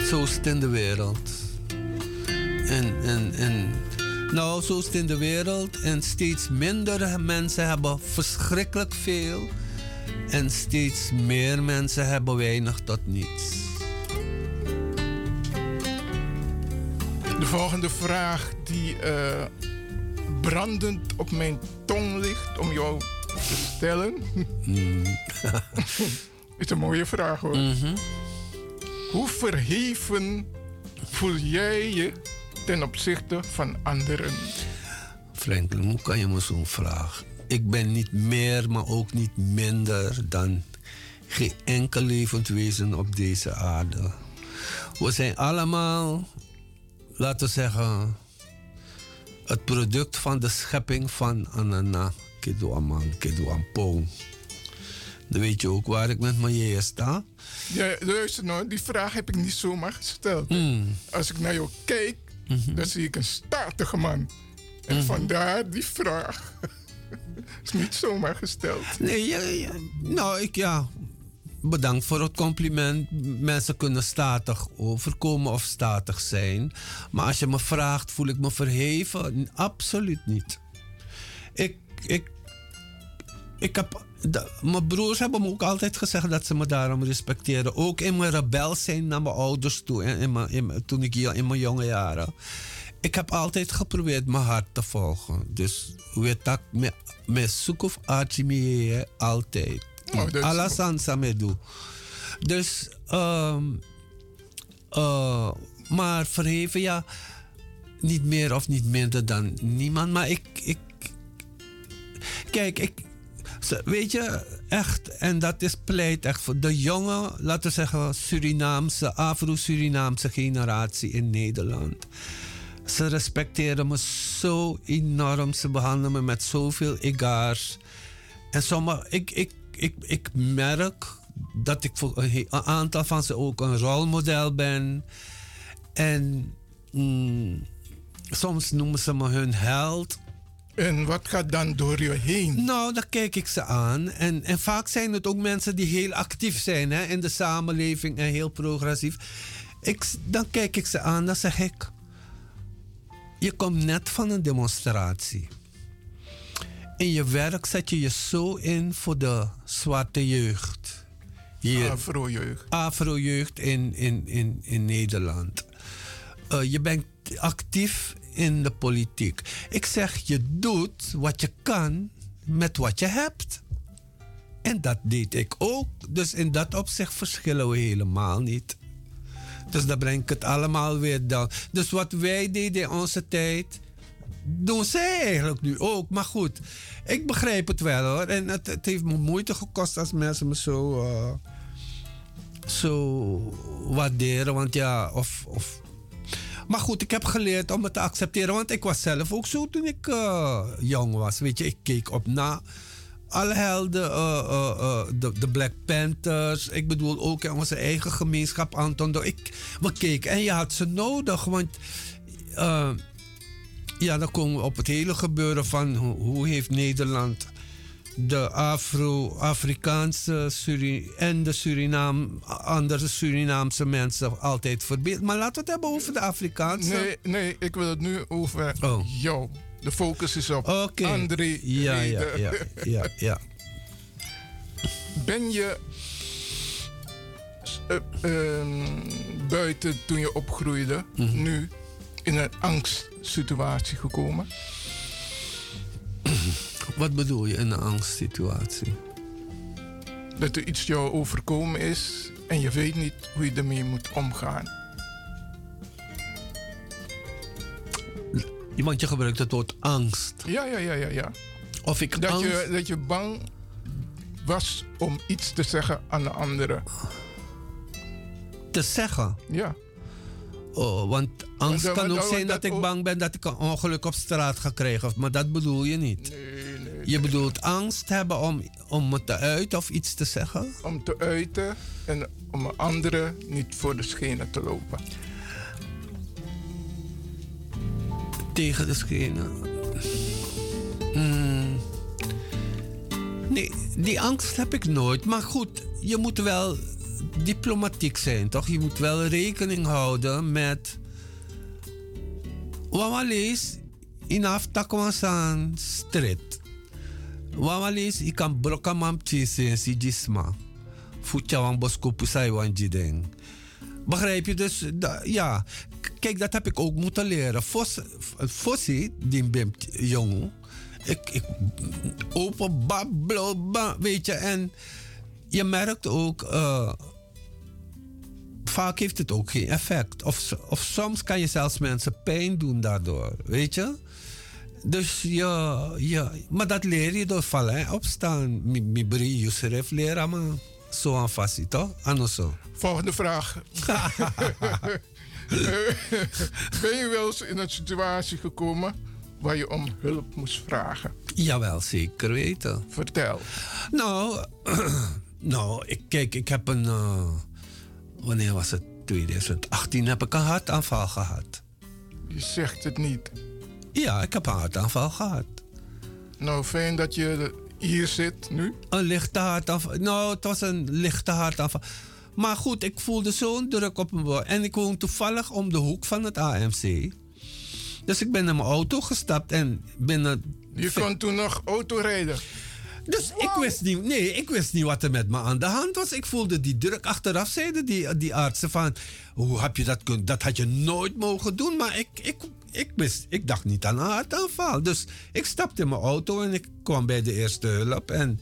Zo is het in de wereld. En, en, en, nou, zo is het in de wereld. En steeds minder mensen hebben verschrikkelijk veel. En steeds meer mensen hebben weinig tot niets. Volgende vraag die eh, brandend op mijn tong ligt om jou te stellen. is een mooie vraag hoor. Mhm. Hoe verheven voel jij je ten opzichte van anderen? Franklin, hoe kan je me zo'n vraag? Ik ben niet meer, maar ook niet minder dan geen enkel levend wezen op deze aarde. We zijn allemaal, laten we zeggen, het product van de schepping van Anana, Kedoaman, Kedoampong. Dan weet je ook waar ik met mijn jeeën sta. Ja, luister nou, die vraag heb ik niet zomaar gesteld. Mm. Als ik naar jou kijk, Mhm. dan zie ik een statige man. En Mhm. vandaar die vraag. is niet zomaar gesteld. Nee, ja, ja. nou, ik ja. Bedankt voor het compliment. Mensen kunnen statig overkomen of statig zijn. Maar als je me vraagt, voel ik me verheven? Absoluut niet. Ik, ik, ik heb, mijn broers hebben me ook altijd gezegd dat ze me daarom respecteren. Ook in mijn rebel zijn naar mijn ouders toe, toen ik hier in mijn jonge jaren. Ik heb altijd geprobeerd mijn hart te volgen. Dus weet dat, me, zoek of altijd. Oh, me doe. Dus, ehm, eh, maar verheven, ja, niet meer of niet minder dan niemand. Maar ik, ik kijk, ik, weet je, echt, en dat is pleit echt voor de jonge, laten we zeggen, Surinaamse, Afro-Surinaamse generatie in Nederland. Ze respecteren me zo enorm, ze behandelen me met zoveel egaars. En sommige, ik, ik, ik, ik merk dat ik voor een, aantal van ze ook een rolmodel ben. En mm, soms noemen ze me hun held. En wat gaat dan door je heen? Nou, dan kijk ik ze aan. En, en vaak zijn het ook mensen die heel actief zijn hè, in de samenleving en heel progressief. Ik, dan kijk ik ze aan, dan zeg ik: Je komt net van een demonstratie. In je werk zet je je zo in voor de zwarte jeugd. Afro-jeugd. Afro-jeugd in, in, in, in Nederland. Eh, je bent actief in de politiek. Ik zeg, je doet wat je kan met wat je hebt. En dat deed ik ook. Dus in dat opzicht verschillen we helemaal niet. Dus dan breng ik het allemaal weer dan. Dus wat wij deden in onze tijd, doen zij eigenlijk nu ook. Maar goed, ik begrijp het wel hoor. En het, het heeft me moeite gekost als mensen me zo, eh, zo waarderen. Want ja, of, of. Maar goed, ik heb geleerd om het te accepteren. Want ik was zelf ook zo toen ik eh, jong was. Weet je, ik keek op na alle helden, eh, de, de Black Panthers. Ik bedoel ook in onze eigen gemeenschap, Anton. Ik, we keken en je had ze nodig. Want ja, dan komen we op het hele gebeuren van hoe, heeft Nederland de Afro-Afrikaanse Suri en de Surinaam, andere Surinaamse mensen altijd verbeeld. Maar laten we het hebben over de Afrikaanse. Nee, nee, ik wil het nu over Oh. jou. De focus is op Oké. André Ja, ja, ja, ja, ja. Ben je eh, ehm, buiten toen je opgroeide, Mhm. nu in een angstsituatie gekomen? Wat bedoel je in een angstsituatie? Dat er iets jou overkomen is en je weet niet hoe je ermee moet omgaan. Want je gebruikt het woord angst. Ja, ja, ja, ja. ja. Of ik dat, je, dat je bang was om iets te zeggen aan de anderen. Te zeggen? Ja. Oh, want angst Want, kan want, ook want zijn dat dat ik bang ben dat ik een ongeluk op straat ga krijgen. Maar dat bedoel je niet. je bedoelt angst hebben om, om het te uiten of iets te zeggen? Om te uiten en om een andere niet voor de schenen te lopen. Tegen de schenen. Hmm. Nee, die angst heb ik nooit. Maar goed, je moet wel diplomatiek zijn, toch? Je moet wel rekening houden met. Wawa lees in aftakwasan street. Wawa lees ik kan brokamam chise si jisma. Futjawang bosko pusai. Begrijp je? Dus ja, kijk, dat heb ik ook moeten leren. Fos- Fossi, die bim jong, ik, ik open babbel, ba- weet je, en je merkt ook, eh, vaak heeft het ook geen effect. Of, of soms kan je zelfs mensen pijn doen daardoor, weet je? Dus ja, ja, maar dat leer je door vallen en opstaan. Mi, mi bri Yusref leren maar zo aan vast, toch? Anders zo. Volgende vraag. ben je wel eens in een situatie gekomen waar je om hulp moest vragen? Jawel, zeker weten. Vertel. Nou, nou ik, kijk, ik heb een. eh, wanneer was het? 2018 heb ik een hartaanval gehad. Je zegt het niet. Ja, ik heb een hartaanval gehad. Nou, fijn dat je hier zit nu. Een lichte hartaanval. Nou, het was een lichte hartaanval. Maar goed, ik voelde zo'n druk op mijn borst. En ik woon toevallig om de hoek van het AMC. Dus ik ben in mijn auto gestapt en binnen. Je kon toen nog auto rijden. Dus ik wist niet, nee, ik wist niet wat er met me aan de hand was. Ik voelde die druk. Achteraf zeiden die, die artsen van, hoe heb je dat kunnen? Dat had je nooit mogen doen. Maar ik, ik, ik wist, ik dacht niet aan een hartaanval. Dus ik stapte in mijn auto en ik kwam bij de eerste hulp. En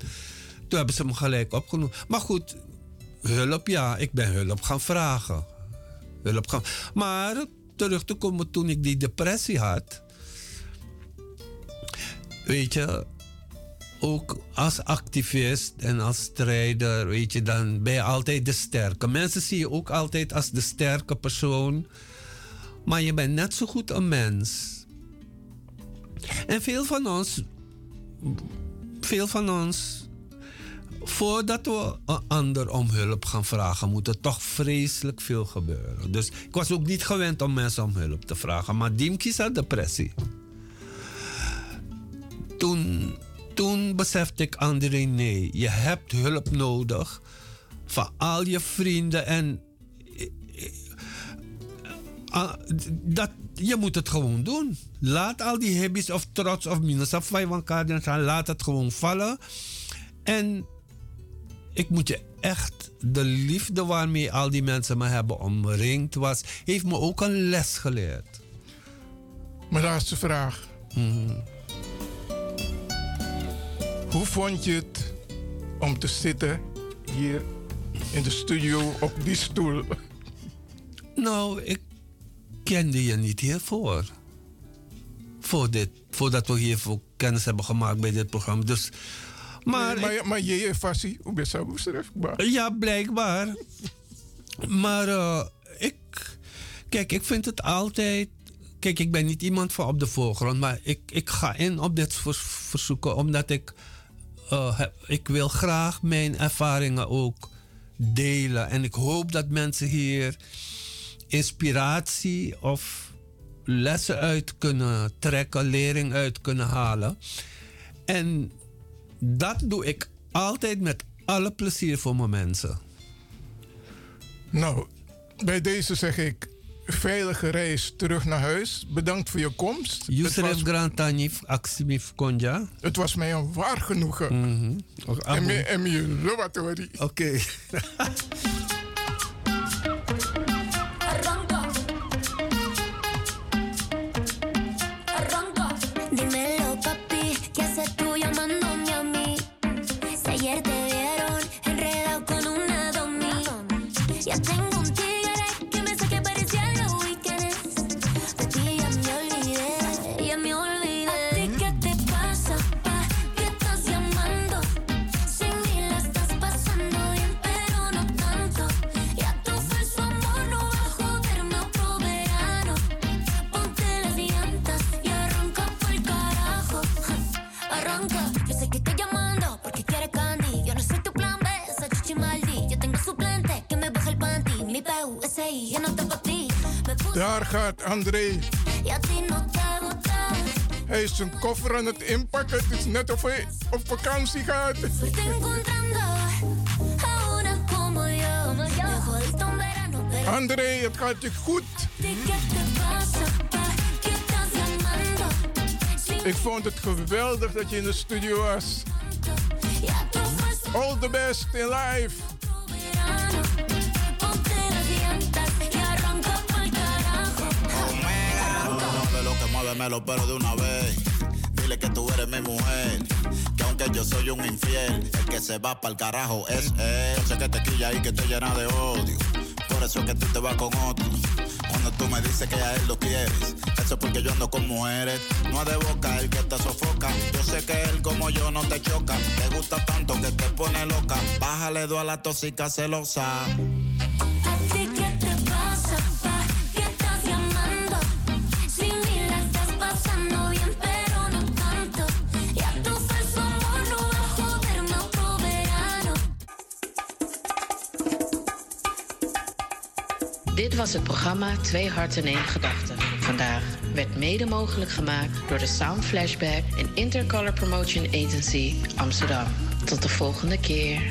toen hebben ze me gelijk opgenomen. Maar goed, hulp, ja, ik ben hulp gaan vragen. Hulp gaan. Maar terug te komen toen ik die depressie had. Weet je, ook als activist en als strijder, weet je, dan ben je altijd de sterke. Mensen zien je ook altijd als de sterke persoon. Maar je bent net zo goed een mens. En veel van ons, veel van ons, voordat we een ander om hulp gaan vragen, moet er toch vreselijk veel gebeuren. Dus ik was ook niet gewend om mensen om hulp te vragen. Maar Diemke had depressie. Toen, toen besefte ik, André, nee, je hebt hulp nodig van al je vrienden en Ah, dat, je moet het gewoon doen. Laat al die hobby's of trots of minus of vijf elkaar gaan. Laat het gewoon vallen. En ik moet je echt, de liefde waarmee al die mensen me hebben omringd was, heeft me ook een les geleerd. Mijn laatste vraag. Hoe vond je het om te zitten hier in de studio op die stoel? Nou, ik kende je niet hiervoor. Voor dit, voordat we hiervoor kennis hebben gemaakt bij dit programma. Dus, maar, maar, maar, maar je je fassie, hoe ben je zo beschrijfbaar? Ja, blijkbaar. Maar eh, ik, kijk, ik vind het altijd. Kijk, ik ben niet iemand van op de voorgrond, maar ik, ik ga in op dit vers- verzoeken omdat ik, eh, ik wil graag mijn ervaringen ook delen. En ik hoop dat mensen hier inspiratie of lessen uit kunnen trekken, lering uit kunnen halen. En dat doe ik altijd met alle plezier voor mijn mensen. Nou, bij deze zeg ik veilige reis terug naar huis. Bedankt voor je komst. Het Yusref was, Grantanif, Aksimif Konja. het was mij een waar genoegen. En me- En me laboratorie. Oké. Dímelo, papi, Daar gaat André. Hij is zijn koffer aan het inpakken. Het is net of hij op vakantie gaat. André, het gaat je goed. Ik vond het geweldig dat je in de studio was. All the best in life. Por carajo. de lo que mueve, me lo pero de una vez. dile que tú eres mi mujer. Que aunque yo soy un infiel, el que se va para el carajo es él. Sé que te quilla y que te llena de odio. Por eso es que tú te vas con otro. Cuando tú me dices que a él lo quieres, eso es porque yo ando con mujeres. No es de boca el que te sofoca. Yo sé que él como yo no te choca. Te gusta tanto que te pone loca. Bájale dos a la tóxica celosa. Was het programma Twee Harten één Gedachte. Vandaag werd mede mogelijk gemaakt door de Sound Flashback en Intercolor Promotion Agency Amsterdam. Tot de volgende keer.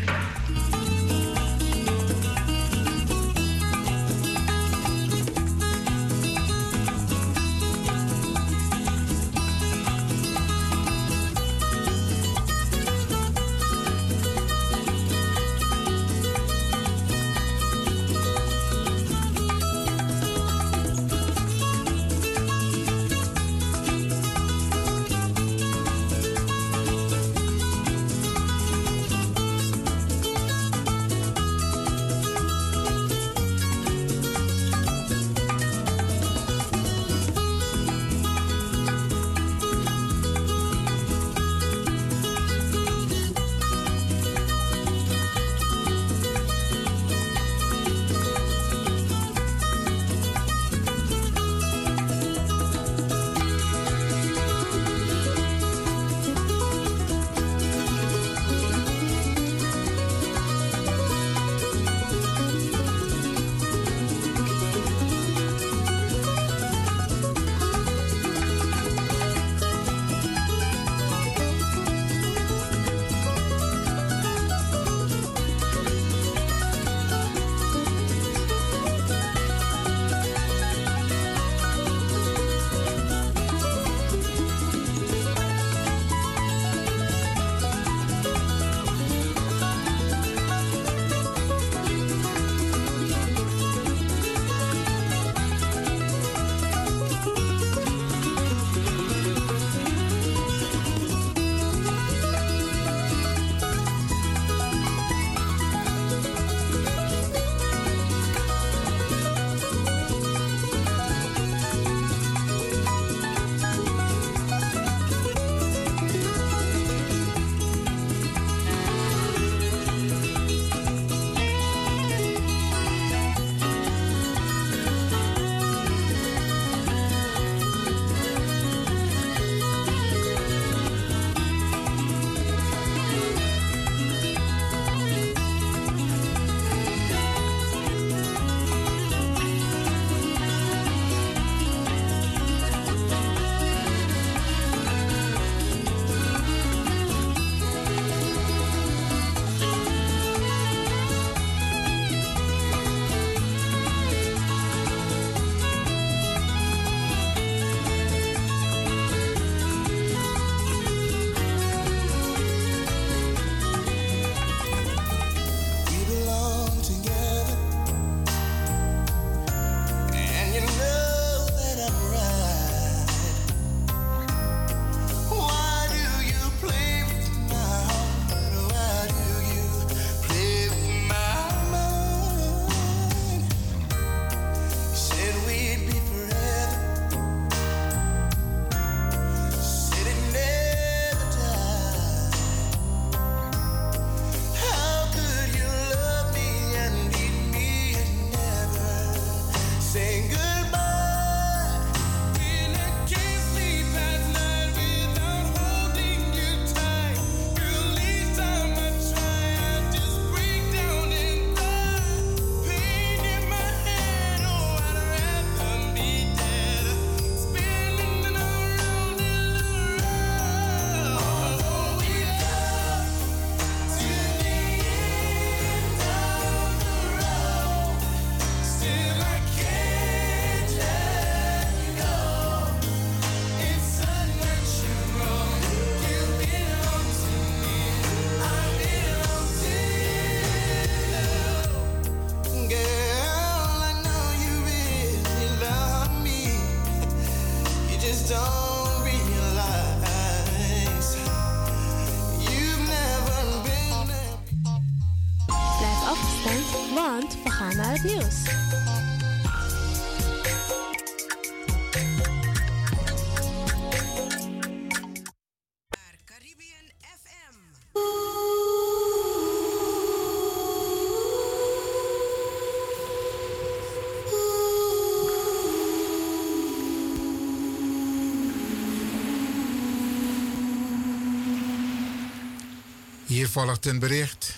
Hier volgt een bericht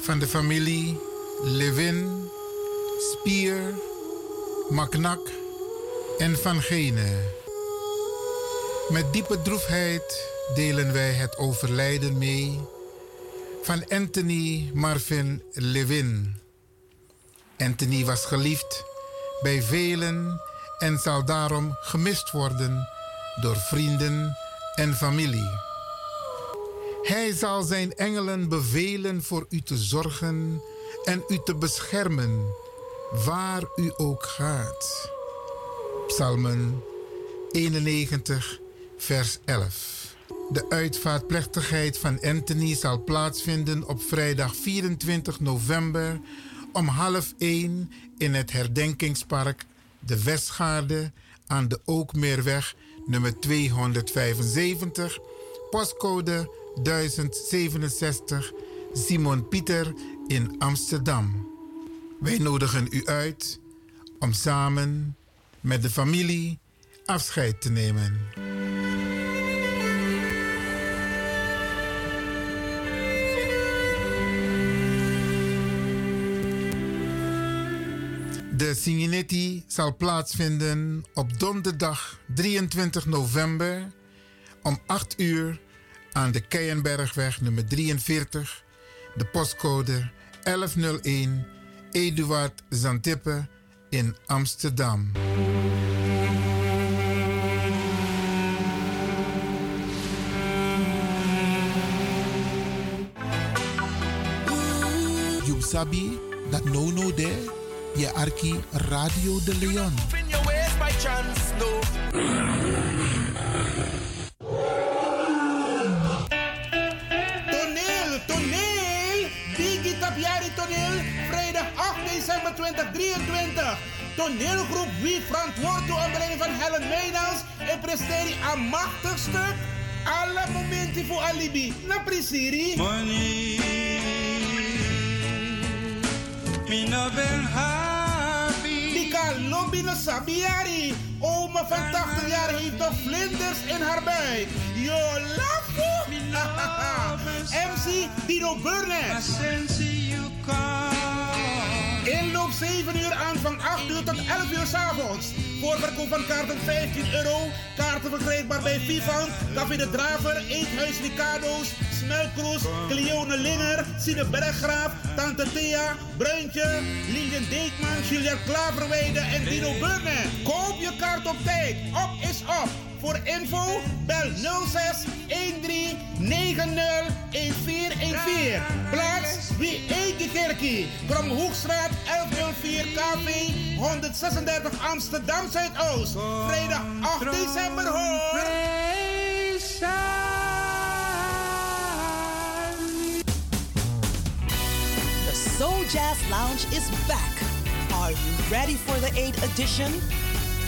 van de familie Levin, Spier, Maknak en Van Gene. Met diepe droefheid delen wij het overlijden mee van Anthony Marvin Levin. Anthony was geliefd bij velen en zal daarom gemist worden door vrienden en familie. Hij zal zijn engelen bevelen voor u te zorgen en u te beschermen, waar u ook gaat. Psalmen 91, vers 11. De uitvaartplechtigheid van Anthony zal plaatsvinden op vrijdag 24 november om half 1 in het herdenkingspark De Westgaarde aan de Ookmeerweg nummer 275, postcode 1067 Simon Pieter in Amsterdam. Wij nodigen u uit om samen met de familie afscheid te nemen. De Signetti zal plaatsvinden op donderdag 23 november om 8 uur aan de Keienbergweg nummer 43, de postcode 1101 Eduard Zantippe in Amsterdam. You sabi that no no there, je arki Radio de Leon. 2023. Toneelgroep Wie verantwoord door onder van Helen Meijnans en presteert een machtig stuk. Alle momenten voor alibi. Na prisiri. Mina ben happy. Dika lobby no sabiari. Oma van 80 jaar heeft nog vlinders in haar buik. Yo, lafo. MC Dino Burnett. Inloop 7 uur aanvang 8 uur tot 11 uur s avonds. Voorverkoop van kaarten 15 euro. Kaarten verkrijgbaar bij Vivant, Café de Draver, Eethuis Ricardo's, Smelkroes, Cleone Linger, Sine Berggraaf, Tante Thea, Bruintje, Lilian Deekman, Julia Klaverweide en Dino Burnett. Koop je kaart op tijd. Op is op. Voor info bel 06 13 90 1414. Plaats wie eet die kerkie? Kromhoekstraat 1104 KV 136 Amsterdam Zuidoost. Vrijdag 8 december hoor. The Soul Jazz Lounge is back. Are you ready for the 8th edition?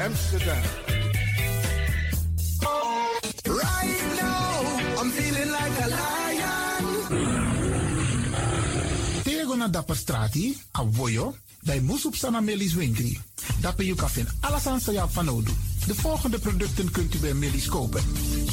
Amsterdam. Right now, I'm feeling like a lion. Tego na dapper strati, a voyo, bij Moesop Sana Melis Winkri. Dapper you kafin alasan sa ya fanodu. De volgende producten kunt u bij Melis kopen.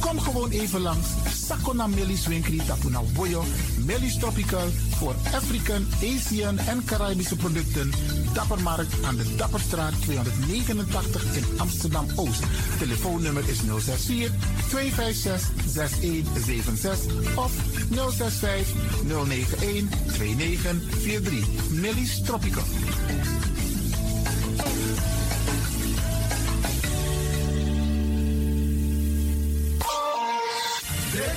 Kom gewoon even langs. Sakona Melis Winkri Tapuna Boyo. Melis Tropical voor African, Asian en Caribische producten. Dappermarkt aan de Dapperstraat 289 in Amsterdam Oost. Telefoonnummer is 064 256 6176 of 065 091 2943. Melis Tropical.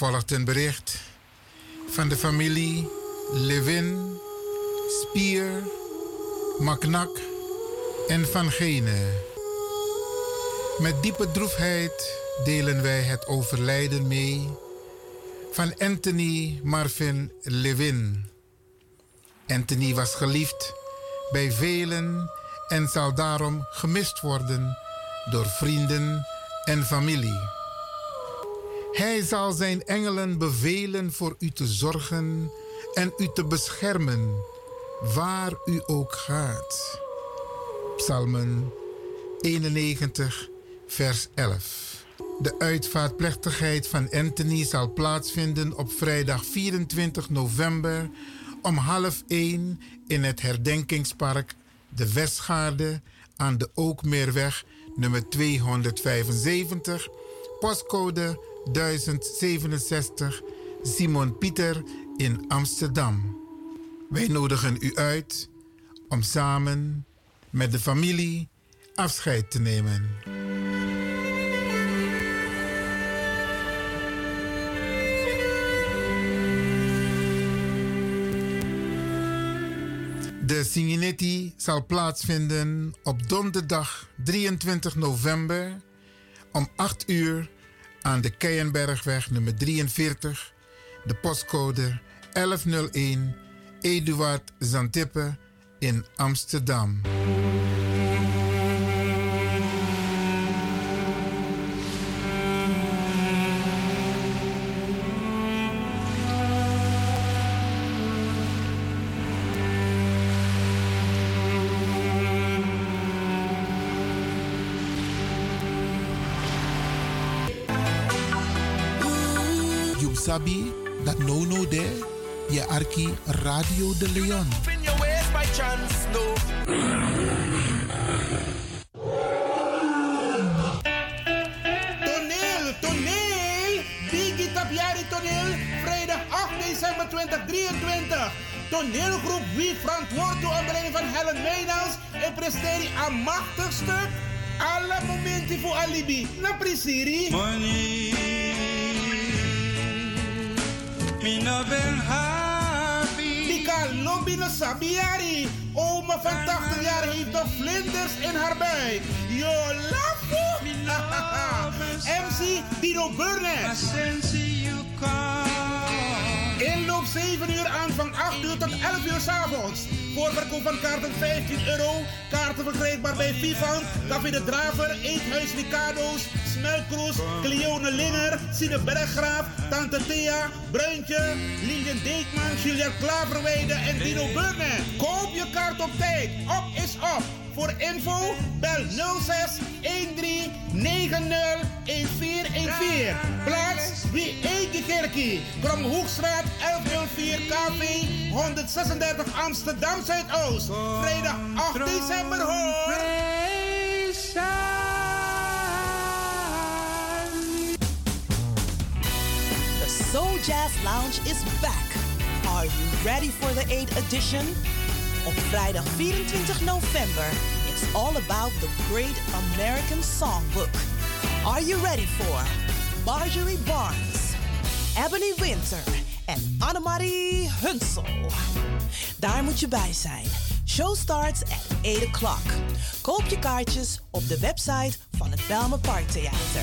Volgt een bericht van de familie Levin, Spier, Maknak en Van Gene. Met diepe droefheid delen wij het overlijden mee van Anthony Marvin Levin. Anthony was geliefd bij velen en zal daarom gemist worden door vrienden en familie. Hij zal zijn engelen bevelen voor u te zorgen en u te beschermen, waar u ook gaat. Psalmen 91, vers 11. De uitvaartplechtigheid van Anthony zal plaatsvinden op vrijdag 24 november om half 1 in het herdenkingspark De Westgaarde aan de Ookmeerweg nummer 275, postcode 1067 Simon Pieter in Amsterdam. Wij nodigen u uit om samen met de familie afscheid te nemen. De Singinetti zal plaatsvinden op donderdag 23 november om 8 uur aan de Keienbergweg nummer 43, de postcode 1101 Eduard Zantippe in Amsterdam. Sabi that no no there, je arki Radio de Leon. In your ways by chance, no. Toneel, toneel! Biggie Tapiari toneel, vrijdag 8 december 2023. Toneelgroep Wie verantwoordt onder leiding van Helen Meynals en presteert een machtig stuk. Alle momenten voor alibi. Na prisiri. Money, me no ben happy. Die kan lobby no sabiari. Oma van 80 jaar heeft nog vlinders in haar buik. Yo, lafo! MC Dino Burnett. Inloop 7 uur aan van 8 uur tot 11 uur 's avonds. Voorverkoop van kaarten 15 euro. Kaarten verkrijgbaar bij Vivant, Café de Draver, Eethuis Ricardo's, Smelkroes, Cleone Linger, Sine Berggraaf, Tante Thea, Bruintje, Lilian Deekman, Juliette Klaverweide en Dino Burnett. Koop je kaart op tijd. Op is op. Voor info bel 06 13 90 1414. Plaats wie Eike Kerkie. Kromhoekstraat 1104 KV 136 Amsterdam Zuidoost. Vrijdag 8 december hoor. Soul Jazz Lounge is back. Are you ready for the 8th edition? Op vrijdag 24 november, it's all about the great American songbook. Are you ready for Marjorie Barnes, Ebony Winter en Annemarie Hunsel? Daar moet je bij zijn. Show starts at 8 o'clock. Koop je kaartjes op de website van het Belme Parktheater.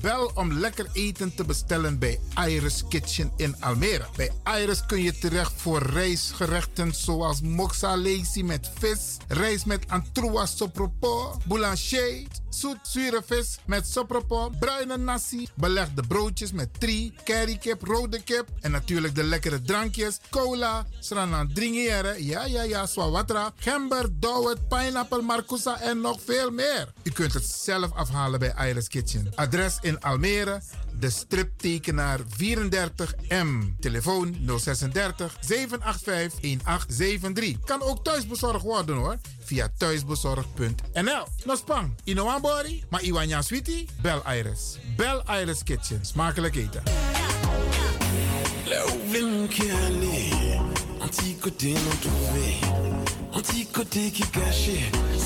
Bel om lekker eten te bestellen bij Iris Kitchen in Almere. Bij Iris kun je terecht voor rijstgerechten zoals moxa lazy met vis, rijst met antroas sopropo, boulanger, zoet zure vis met sopropo, bruine nasi, belegde broodjes met tri, currykip, rode kip en natuurlijk de lekkere drankjes, cola, sranan dringere, ja ja ja, swawatra, gember, dowet, pineapple, marcousa en nog veel meer. U kunt het zelf afhalen bij Iris Kitchen. Adres in Almere, de striptekenaar 34M. Telefoon 036 785 1873. Kan ook thuisbezorgd worden hoor. Via thuisbezorgd.nl. Nospang, Inoambori, maar Iwanya Sweetie? Bel Iris. Bel Iris Kitchen. Smakelijk eten.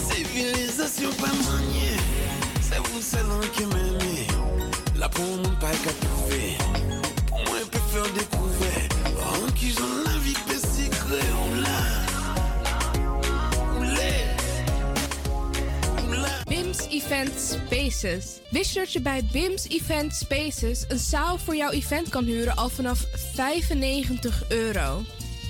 Civilisation maniée, c'est vous seul qui la peut secret, on l'a, BIMS Event Spaces. Wist je dat je bij BIMS Event Spaces een zaal voor jouw event kan huren al vanaf 95 euro?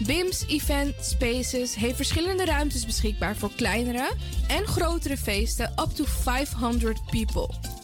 BIMS Event Spaces heeft verschillende ruimtes beschikbaar voor kleinere en grotere feesten up to 500 people.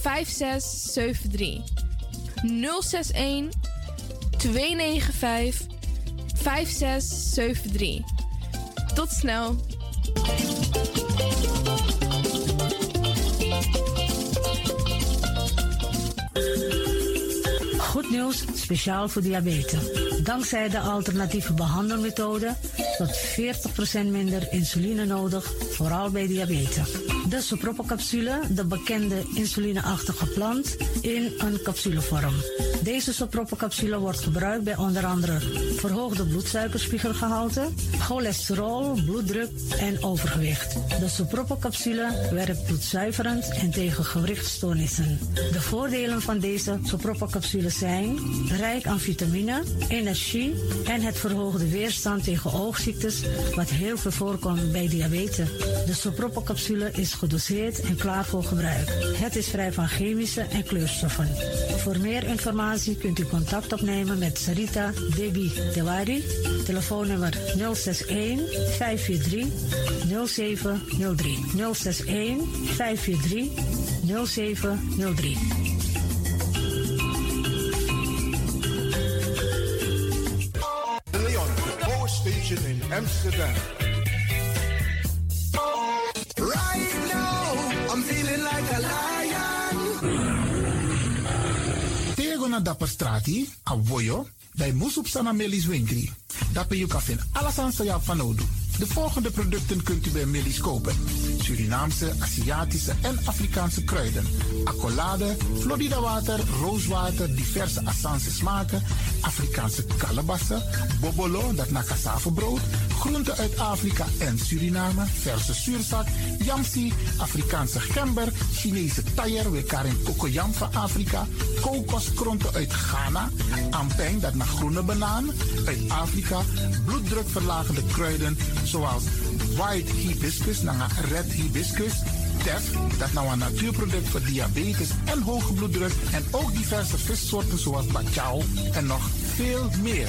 5673. 061 295 5673. Tot snel. Goed nieuws, speciaal voor diabetes. Dankzij de alternatieve behandelmethode tot 40% minder insuline nodig, vooral bij diabetes. De sopropocapsule, de bekende insulineachtige plant, in een capsulevorm. Deze sopropocapsule wordt gebruikt bij onder andere verhoogde bloedsuikerspiegelgehalte, cholesterol, bloeddruk en overgewicht. De sopropocapsule werkt bloedzuiverend en tegen gewrichtstoornissen. De voordelen van deze sopropocapsule zijn rijk aan vitamine, energie en het verhoogde weerstand tegen oogziektes, wat heel veel voorkomt bij diabetes. De sopropocapsule is gedoseerd en klaar voor gebruik. Het is vrij van chemische en kleurstoffen. Voor meer informatie kunt u contact opnemen met Sarita Debi Dewari. Telefoonnummer 061 543 0703. 061 543 0703. De Leon, Power Station in Amsterdam. Dapper strati, a voyo, bij Moesop Sana Melis Winkri. Dapper you kan alles aan van Odu. De volgende producten kunt u bij Melis kopen. Surinaamse, Aziatische en Afrikaanse kruiden. Accolade, Florida water, rooswater, diverse Assange smaken. Afrikaanse kalebassen, bobolo, dat na brood. Groenten uit Afrika en Suriname, verse zuurzak, yamsi, Afrikaanse gember, Chinese taier, we karin kokoyam van Afrika, kokoskronten uit Ghana, ampeng, dat naar groene banaan, uit Afrika, bloeddrukverlagende kruiden zoals white hibiscus, naar red hibiscus, tef, dat nou een natuurproduct voor diabetes en hoge bloeddruk en ook diverse vissoorten zoals bachao en nog veel meer.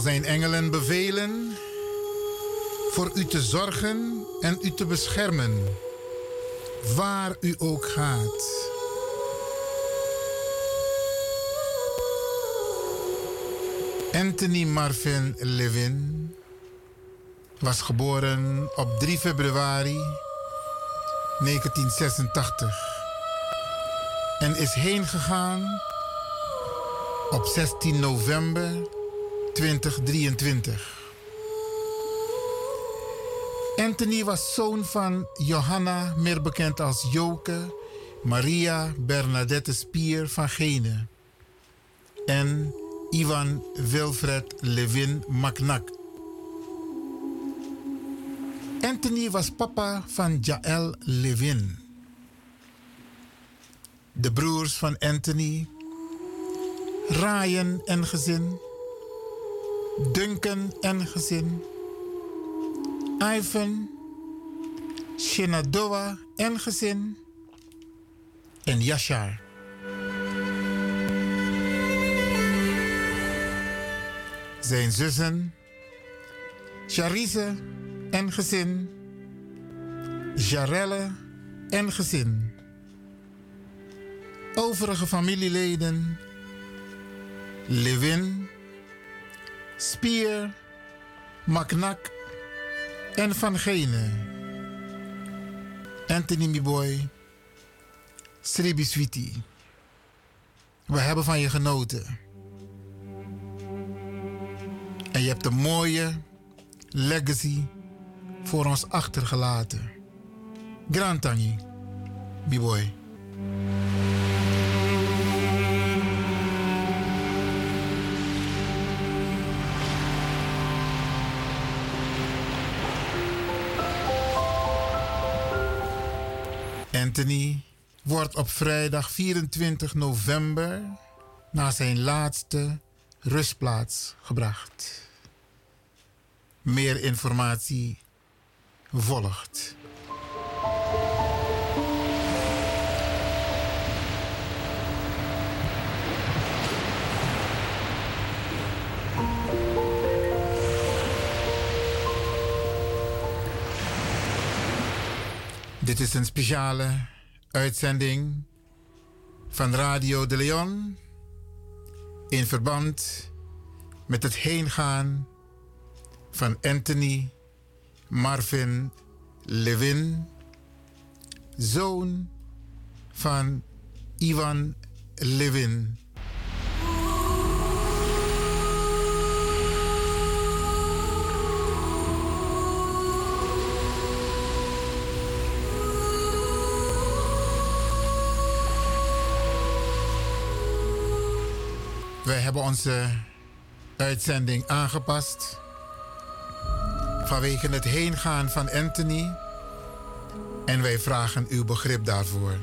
Zijn engelen bevelen voor u te zorgen en u te beschermen, waar u ook gaat. Anthony Marvin Levin was geboren op 3 februari 1986 en is heen gegaan op 16 november 2023. Anthony was zoon van Johanna, meer bekend als Joke, Maria Bernadette Spier van Gene en Ivan Wilfred Levin Macnak. Anthony was papa van Jaël Levin. De broers van Anthony, Ryan en gezin, Duncan en gezin, Ivan, Shenandoah en gezin en Yashar. Zijn zussen, Charise en gezin, Jarelle en gezin. Overige familieleden, Levin, Spier, Maknak en Van Gene. Anthony Miboy, Sribi Sweetie. We hebben van je genoten. En je hebt een mooie legacy voor ons achtergelaten. Grand Tangi, Anthony wordt op vrijdag 24 november naar zijn laatste rustplaats gebracht. Meer informatie volgt. Dit is een speciale uitzending van Radio de Leon in verband met het heengaan van Anthony Marvin Levin, zoon van Ivan Levin. Wij hebben onze uitzending aangepast vanwege het heengaan van Anthony en wij vragen uw begrip daarvoor.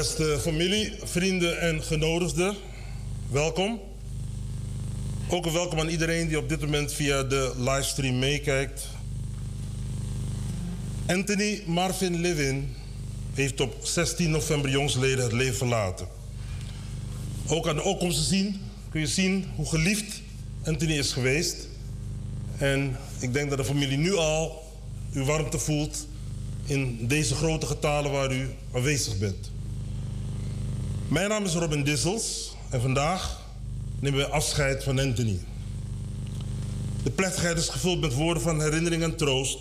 Beste familie, vrienden en genodigden, welkom. Ook een welkom aan iedereen die op dit moment via de livestream meekijkt. Anthony Marvin Levin heeft op 16 november jongsleden het leven verlaten. Ook aan de opkomsten zien kun je zien hoe geliefd Anthony is geweest. En ik denk dat de familie nu al uw warmte voelt in deze grote getalen waar u aanwezig bent. Mijn naam is Robin Dissels en vandaag nemen we afscheid van Anthony. De plechtigheid is gevuld met woorden van herinnering en troost.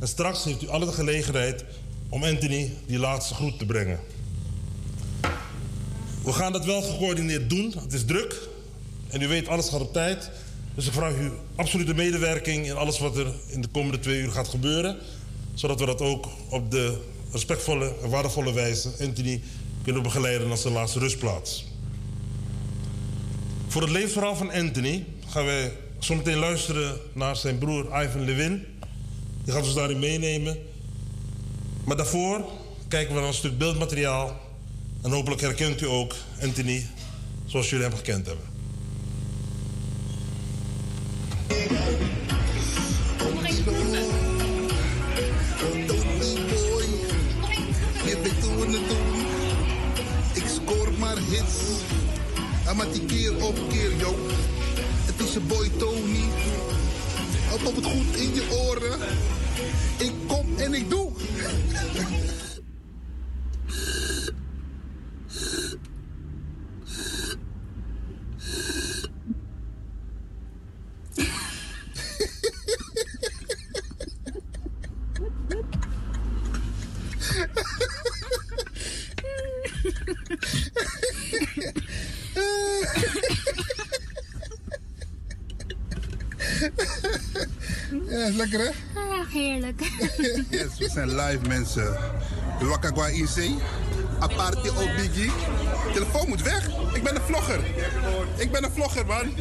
En straks heeft u alle de gelegenheid om Anthony die laatste groet te brengen. We gaan dat wel gecoördineerd doen. Het is druk. En u weet, alles gaat op tijd. Dus ik vraag u absolute medewerking in alles wat er in de komende twee uur gaat gebeuren. Zodat we dat ook op de respectvolle en waardevolle wijze Anthony kunnen begeleiden naar zijn laatste rustplaats. Voor het levensverhaal van Anthony gaan wij zometeen luisteren naar zijn broer Ivan Levin. Die gaat ons daarin meenemen. Maar daarvoor kijken we naar een stuk beeldmateriaal. En hopelijk herkent u ook Anthony zoals jullie hem gekend hebben. Hits. En maar die keer op keer, yo. Het is je boy Tony. Houd op het goed in je oren. Ik kom en ik doe. Ja, is lekker hè? Ah, heerlijk. Yes, we zijn live mensen. Wakagwa IC. Aparte op Biggie. Telefoon moet weg. Ik ben een vlogger. Ik ben een vlogger, man.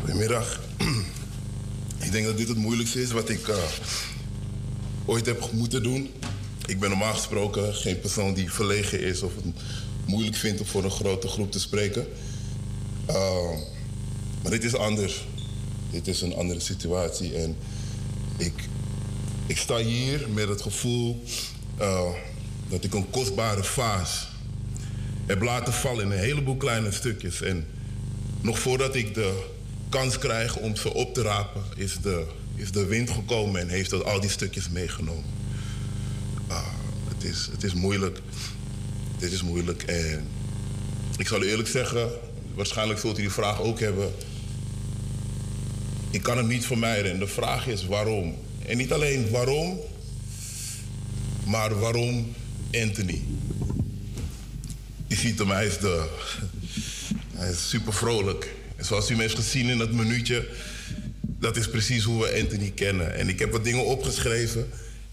Goedemiddag. Ik denk dat dit het moeilijkste is wat ik eh, ooit heb moeten doen. Ik ben normaal gesproken geen persoon die verlegen is of het moeilijk vindt om voor een grote groep te spreken. Uh, maar dit is anders. Dit is een andere situatie. En ik, ik sta hier met het gevoel uh, dat ik een kostbare vaas heb laten vallen in een heleboel kleine stukjes. En nog voordat ik de kans krijg om ze op te rapen, is de, is de wind gekomen en heeft al die stukjes meegenomen. Ah, het, is, het is moeilijk. Dit is moeilijk. En ik zal eerlijk zeggen, waarschijnlijk zult u die vraag ook hebben. Ik kan het niet vermijden. En de vraag is waarom. En niet alleen waarom, maar waarom Anthony? Je ziet hem, hij is, de, hij is super vrolijk. En zoals u me heeft gezien in dat minuutje, dat is precies hoe we Anthony kennen. En ik heb wat dingen opgeschreven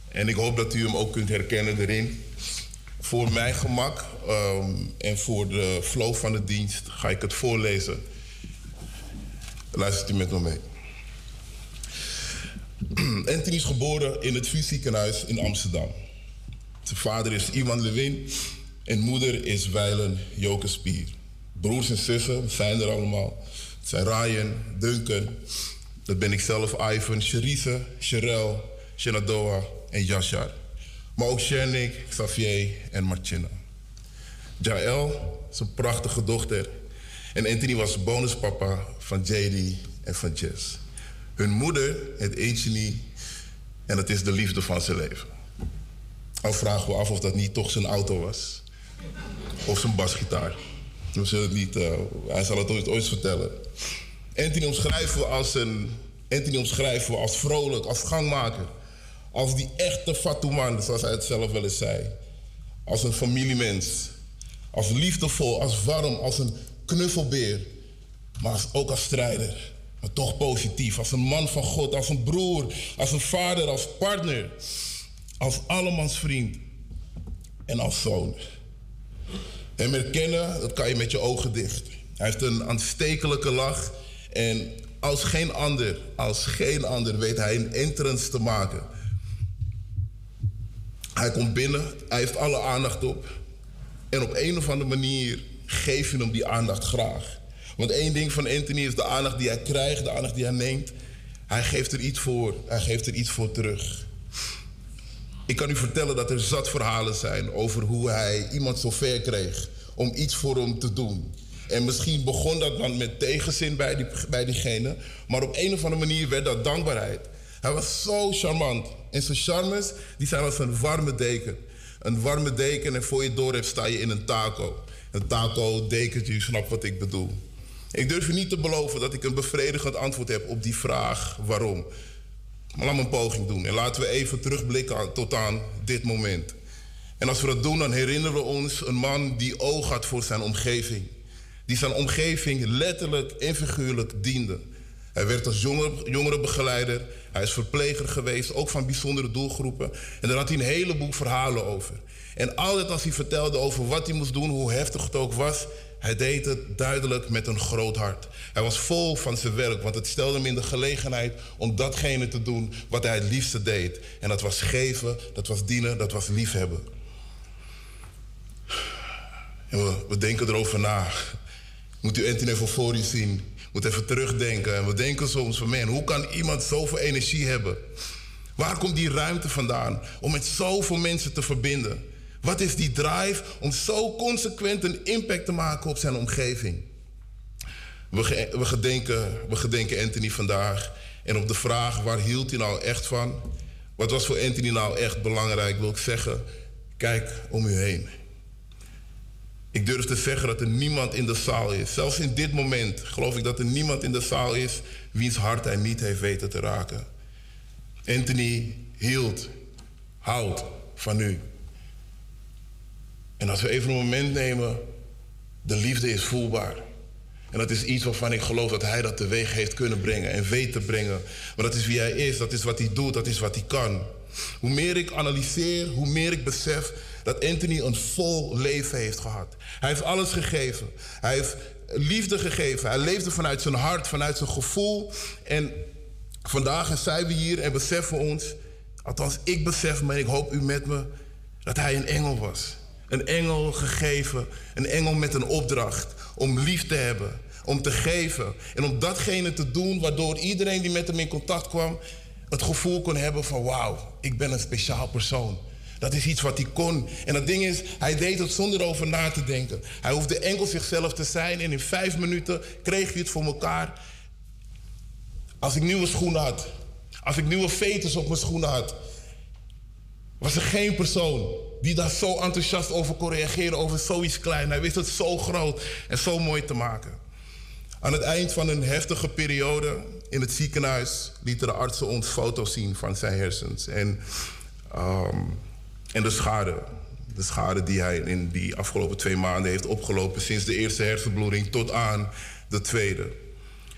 en ik hoop dat u hem ook kunt herkennen erin. Voor mijn gemak um, en voor de flow van de dienst ga ik het voorlezen. Luistert u met me mee. Anthony is geboren in het VU ziekenhuis in Amsterdam. Zijn vader is Iwan Lewin en moeder is Weilen Joke Spier. Broers en zussen zijn er allemaal. Het zijn Ryan, Duncan, dat ben ik zelf, Ivan, Cherise, Sherelle, Shenadoa en Yashar. Maar ook Shernik, Xavier en Martina. Is een prachtige dochter. En Anthony was bonuspapa van JD en van Jess. Hun moeder heet Anthony en het is de liefde van zijn leven. Al vragen we af of dat niet toch zijn auto was. Of zijn basgitaar. We zullen het niet, uh, hij zal het ooit, ooit vertellen. Anthony omschrijven we als een. Anthony omschrijven we als vrolijk, als gangmaker. Als die echte Fatouman, zoals hij het zelf wel eens zei. Als een familiemens. Als liefdevol, als warm, als een knuffelbeer. Maar ook als strijder. Maar toch positief. Als een man van God, als een broer, als een vader, als partner. Als allemans vriend. En als zoon. Hem herkennen, dat kan je met je ogen dicht. Hij heeft een aanstekelijke lach en als geen ander, als geen ander weet hij een entrance te maken. Hij komt binnen, hij heeft alle aandacht op. En op een of andere manier geef je hem die aandacht graag. Want één ding van Anthony is de aandacht die hij krijgt, de aandacht die hij neemt. Hij geeft er iets voor, hij geeft er iets voor terug. Ik kan u vertellen dat er zat verhalen zijn over hoe hij iemand zo ver kreeg om iets voor hem te doen. En misschien begon dat dan met tegenzin bij, die, bij diegene, maar op een of andere manier werd dat dankbaarheid. Hij was zo charmant. En zijn charmes, die zijn als een warme deken. Een warme deken en voor je door hebt sta je in een taco. Een taco, dekentje, u snapt wat ik bedoel. Ik durf u niet te beloven dat ik een bevredigend antwoord heb op die vraag waarom. Maar laat me een poging doen. En laten we even terugblikken tot aan dit moment. En als we dat doen, dan herinneren we ons een man die oog had voor zijn omgeving. Die zijn omgeving letterlijk en figuurlijk diende. Hij werd als jonger, jongerenbegeleider, hij is verpleger geweest, ook van bijzondere doelgroepen. En daar had hij een heleboel verhalen over. En altijd als hij vertelde over wat hij moest doen, hoe heftig het ook was, hij deed het duidelijk met een groot hart. Hij was vol van zijn werk, want het stelde hem in de gelegenheid om datgene te doen wat hij het liefste deed. En dat was geven, dat was dienen, dat was liefhebben. En we, we denken erover na. Moet u Anthony even voor u zien. Moet even terugdenken. En we denken soms van, man, hoe kan iemand zoveel energie hebben? Waar komt die ruimte vandaan om met zoveel mensen te verbinden? Wat is die drive om zo consequent een impact te maken op zijn omgeving? We, we, gedenken, we gedenken Anthony vandaag. En op de vraag waar hield hij nou echt van? Wat was voor Anthony nou echt belangrijk? Wil ik zeggen, kijk om u heen. Ik durf te zeggen dat er niemand in de zaal is. Zelfs in dit moment geloof ik dat er niemand in de zaal is wiens hart hij niet heeft weten te raken. Anthony hield, houdt van u. En als we even een moment nemen, de liefde is voelbaar. En dat is iets waarvan ik geloof dat hij dat teweeg heeft kunnen brengen en weet te brengen. Maar dat is wie hij is, dat is wat hij doet, dat is wat hij kan. Hoe meer ik analyseer, hoe meer ik besef dat Anthony een vol leven heeft gehad. Hij heeft alles gegeven. Hij heeft liefde gegeven. Hij leefde vanuit zijn hart, vanuit zijn gevoel. En vandaag zijn we hier en beseffen ons, althans ik besef me en ik hoop u met me, dat hij een engel was. Een engel gegeven, een engel met een opdracht om lief te hebben, om te geven en om datgene te doen waardoor iedereen die met hem in contact kwam het gevoel kon hebben van wauw, ik ben een speciaal persoon. Dat is iets wat hij kon. En het ding is, hij deed het zonder erover na te denken. Hij hoefde enkel zichzelf te zijn en in vijf minuten kreeg hij het voor elkaar. Als ik nieuwe schoenen had, als ik nieuwe veters op mijn schoenen had, was er geen persoon die daar zo enthousiast over kon reageren over zoiets klein. Hij wist het zo groot en zo mooi te maken. Aan het eind van een heftige periode in het ziekenhuis lieten de artsen ons foto's zien van zijn hersens. En, ehm, en de schade. De schade die hij in die afgelopen twee maanden heeft opgelopen sinds de eerste hersenbloeding tot aan de tweede.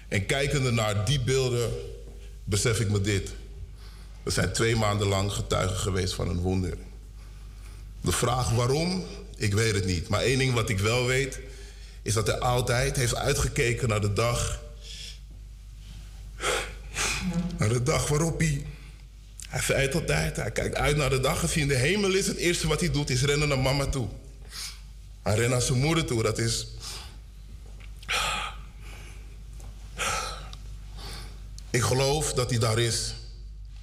En kijkende naar die beelden besef ik me dit. We zijn twee maanden lang getuigen geweest van een wonder. De vraag waarom, ik weet het niet. Maar één ding wat ik wel weet, is dat hij altijd heeft uitgekeken naar de dag. Naar de dag waarop hij. Hij zei altijd, hij kijkt uit naar de dag. Als hij in de hemel is, het eerste wat hij doet is rennen naar mama toe. Hij rent naar zijn moeder toe, dat is. Ik geloof dat hij daar is.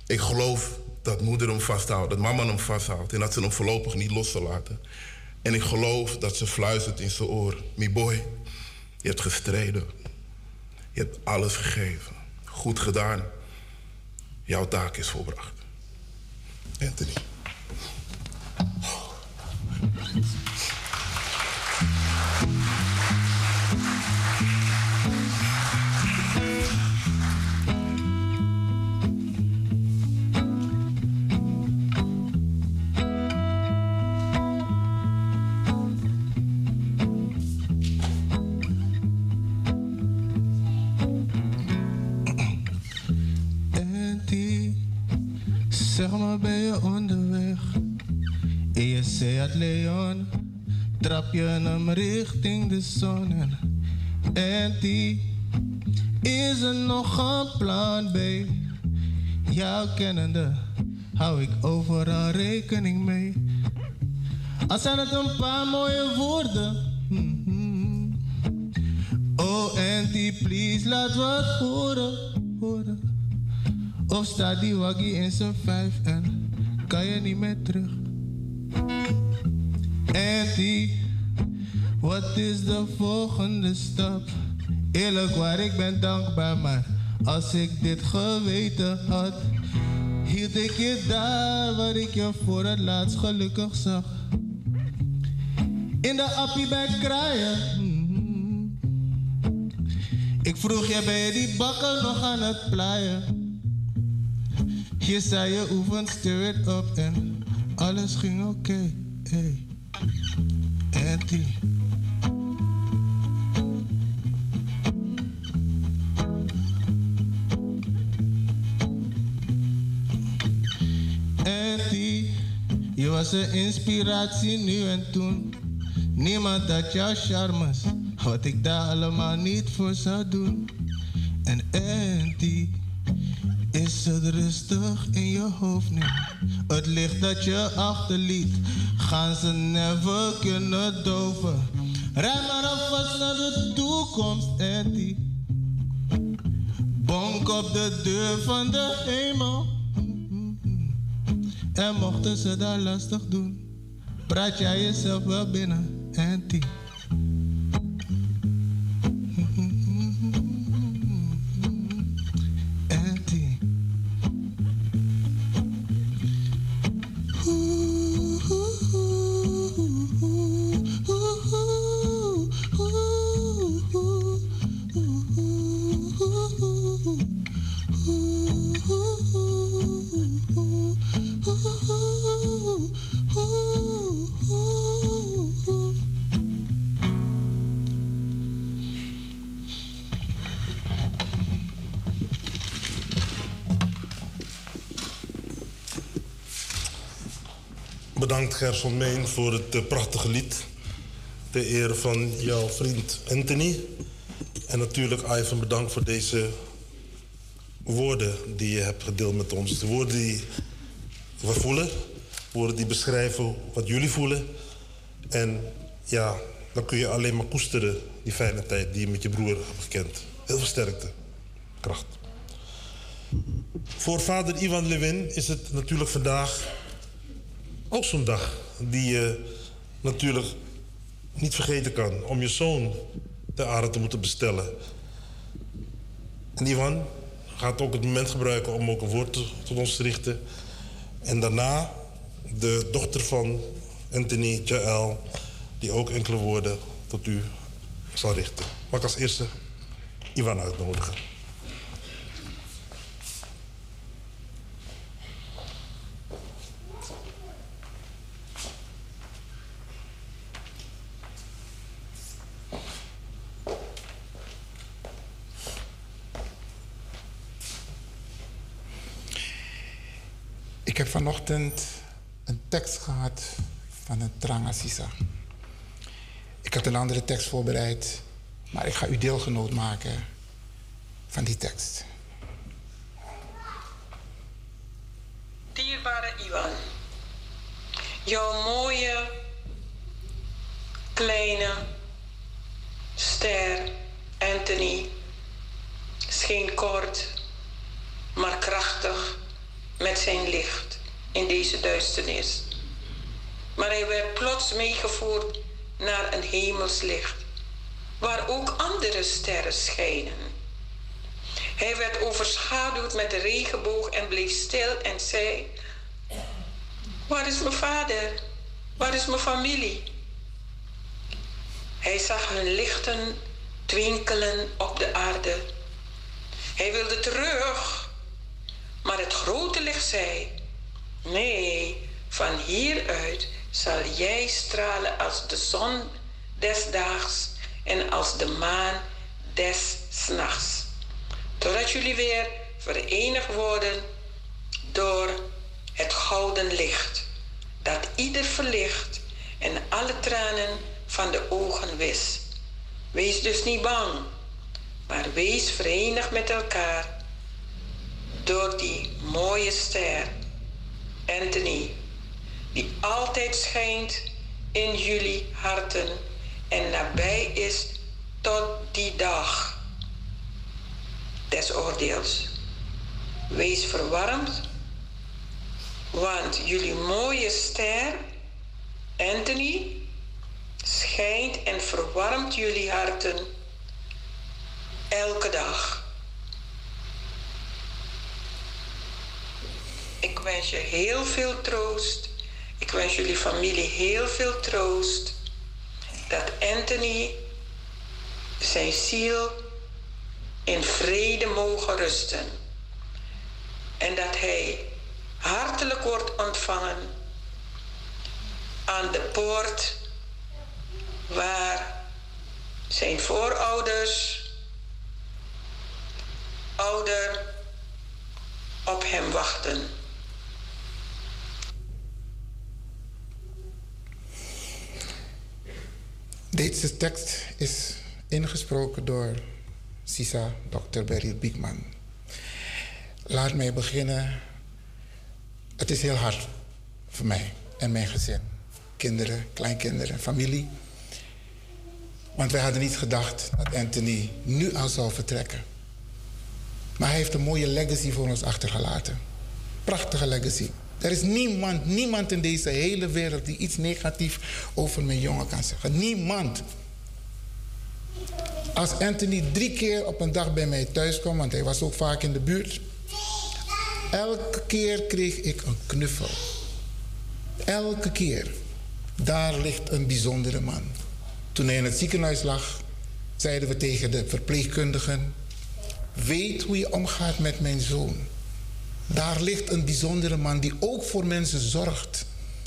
Ik geloof dat moeder hem vasthoudt, dat mama hem vasthoudt en dat ze hem voorlopig niet los zal laten. En ik geloof dat ze fluistert in zijn oor: Mi boy, je hebt gestreden. Je hebt alles gegeven. Goed gedaan. Jouw taak is volbracht. Anthony. ben je onderweg. En je het Leon, trap je hem richting de zon. En, die is er nog een plan B. Jou kennende hou ik overal rekening mee. Al zijn het een paar mooie woorden. Mhm. Oh, Auntie, please, laat wat horen, horen. Of staat die waggie in zijn vijf en kan je niet meer terug? Auntie, wat is de volgende stap? Eerlijk waar, ik ben dankbaar, maar als ik dit geweten had, hield ik je daar waar ik je voor het laatst gelukkig zag. In de appie bij kraaien. Mhm. Ik vroeg je, ben je die bakken nog aan het plaaien? Je zei je oefent, stir it up en alles ging oké. Hey. Auntie. Auntie, je was een inspiratie nu en toen. Niemand had jouw charmes, wat ik daar allemaal niet voor zou doen. En Auntie, is het rustig in je hoofd nu? Het licht dat je achterliet, gaan ze never kunnen doven. Rij maar alvast naar de toekomst, Auntie. Bonk op de deur van de hemel. En mochten ze daar lastig doen, praat jij jezelf wel binnen, Auntie. Gerson Meen voor het eh, prachtige lied. Ter ere van jouw vriend Anthony. En natuurlijk Ivan bedankt voor deze woorden die je hebt gedeeld met ons. De woorden die we voelen. Woorden die beschrijven wat jullie voelen. En ja, dan kun je alleen maar koesteren die fijne tijd die je met je broer hebt gekend. Heel veel sterkte. Kracht. Voor vader Ivan Levin is het natuurlijk vandaag ook zo'n dag die je natuurlijk niet vergeten kan om je zoon ter aarde te moeten bestellen. En Ivan gaat ook het moment gebruiken om ook een woord te- tot ons te richten. En daarna de dochter van Anthony Jael, die ook enkele woorden tot u zal richten. Mag ik als eerste Ivan uitnodigen. Ik heb vanochtend een tekst gehad van een Trangasisa. Ik had een andere tekst voorbereid, maar ik ga u deelgenoot maken van die tekst. Dierbare Iwan, jouw mooie, kleine ster Anthony scheen kort, maar krachtig met zijn licht in deze duisternis. Maar hij werd plots meegevoerd naar een hemelslicht, waar ook andere sterren schijnen. Hij werd overschaduwd met de regenboog en bleef stil en zei: Waar is mijn vader? Waar is mijn familie? Hij zag hun lichten twinkelen op de aarde. Hij wilde terug, maar het grote licht zei: Nee, van hieruit zal jij stralen als de zon des daags en als de maan des nachts. Totdat jullie weer verenigd worden door het gouden licht. Dat ieder verlicht en alle tranen van de ogen wist. Wees dus niet bang, maar wees verenigd met elkaar door die mooie ster, Anthony, die altijd schijnt in jullie harten en nabij is tot die dag des oordeels. Wees verwarmd, want jullie mooie ster, Anthony, schijnt en verwarmt jullie harten elke dag. Ik wens je heel veel troost. Ik wens jullie familie heel veel troost. Dat Anthony zijn ziel in vrede mogen rusten. En dat hij hartelijk wordt ontvangen aan de poort waar zijn voorouders ouder op hem wachten. Deze tekst is ingesproken door Sisa Dr. Beryl Biekman. Laat mij beginnen. Het is heel hard voor mij en mijn gezin. Kinderen, kleinkinderen, familie. Want wij hadden niet gedacht dat Anthony nu al zou vertrekken. Maar hij heeft een mooie legacy voor ons achtergelaten. Prachtige legacy. Er is niemand, niemand in deze hele wereld die iets negatiefs over mijn jongen kan zeggen. Niemand. Als Anthony drie keer op een dag bij mij thuis kwam, want hij was ook vaak in de buurt. Elke keer kreeg ik een knuffel. Elke keer. Daar ligt een bijzondere man. Toen hij in het ziekenhuis lag, zeiden we tegen de verpleegkundigen: Weet hoe je omgaat met mijn zoon. Daar ligt een bijzondere man die ook voor mensen zorgt.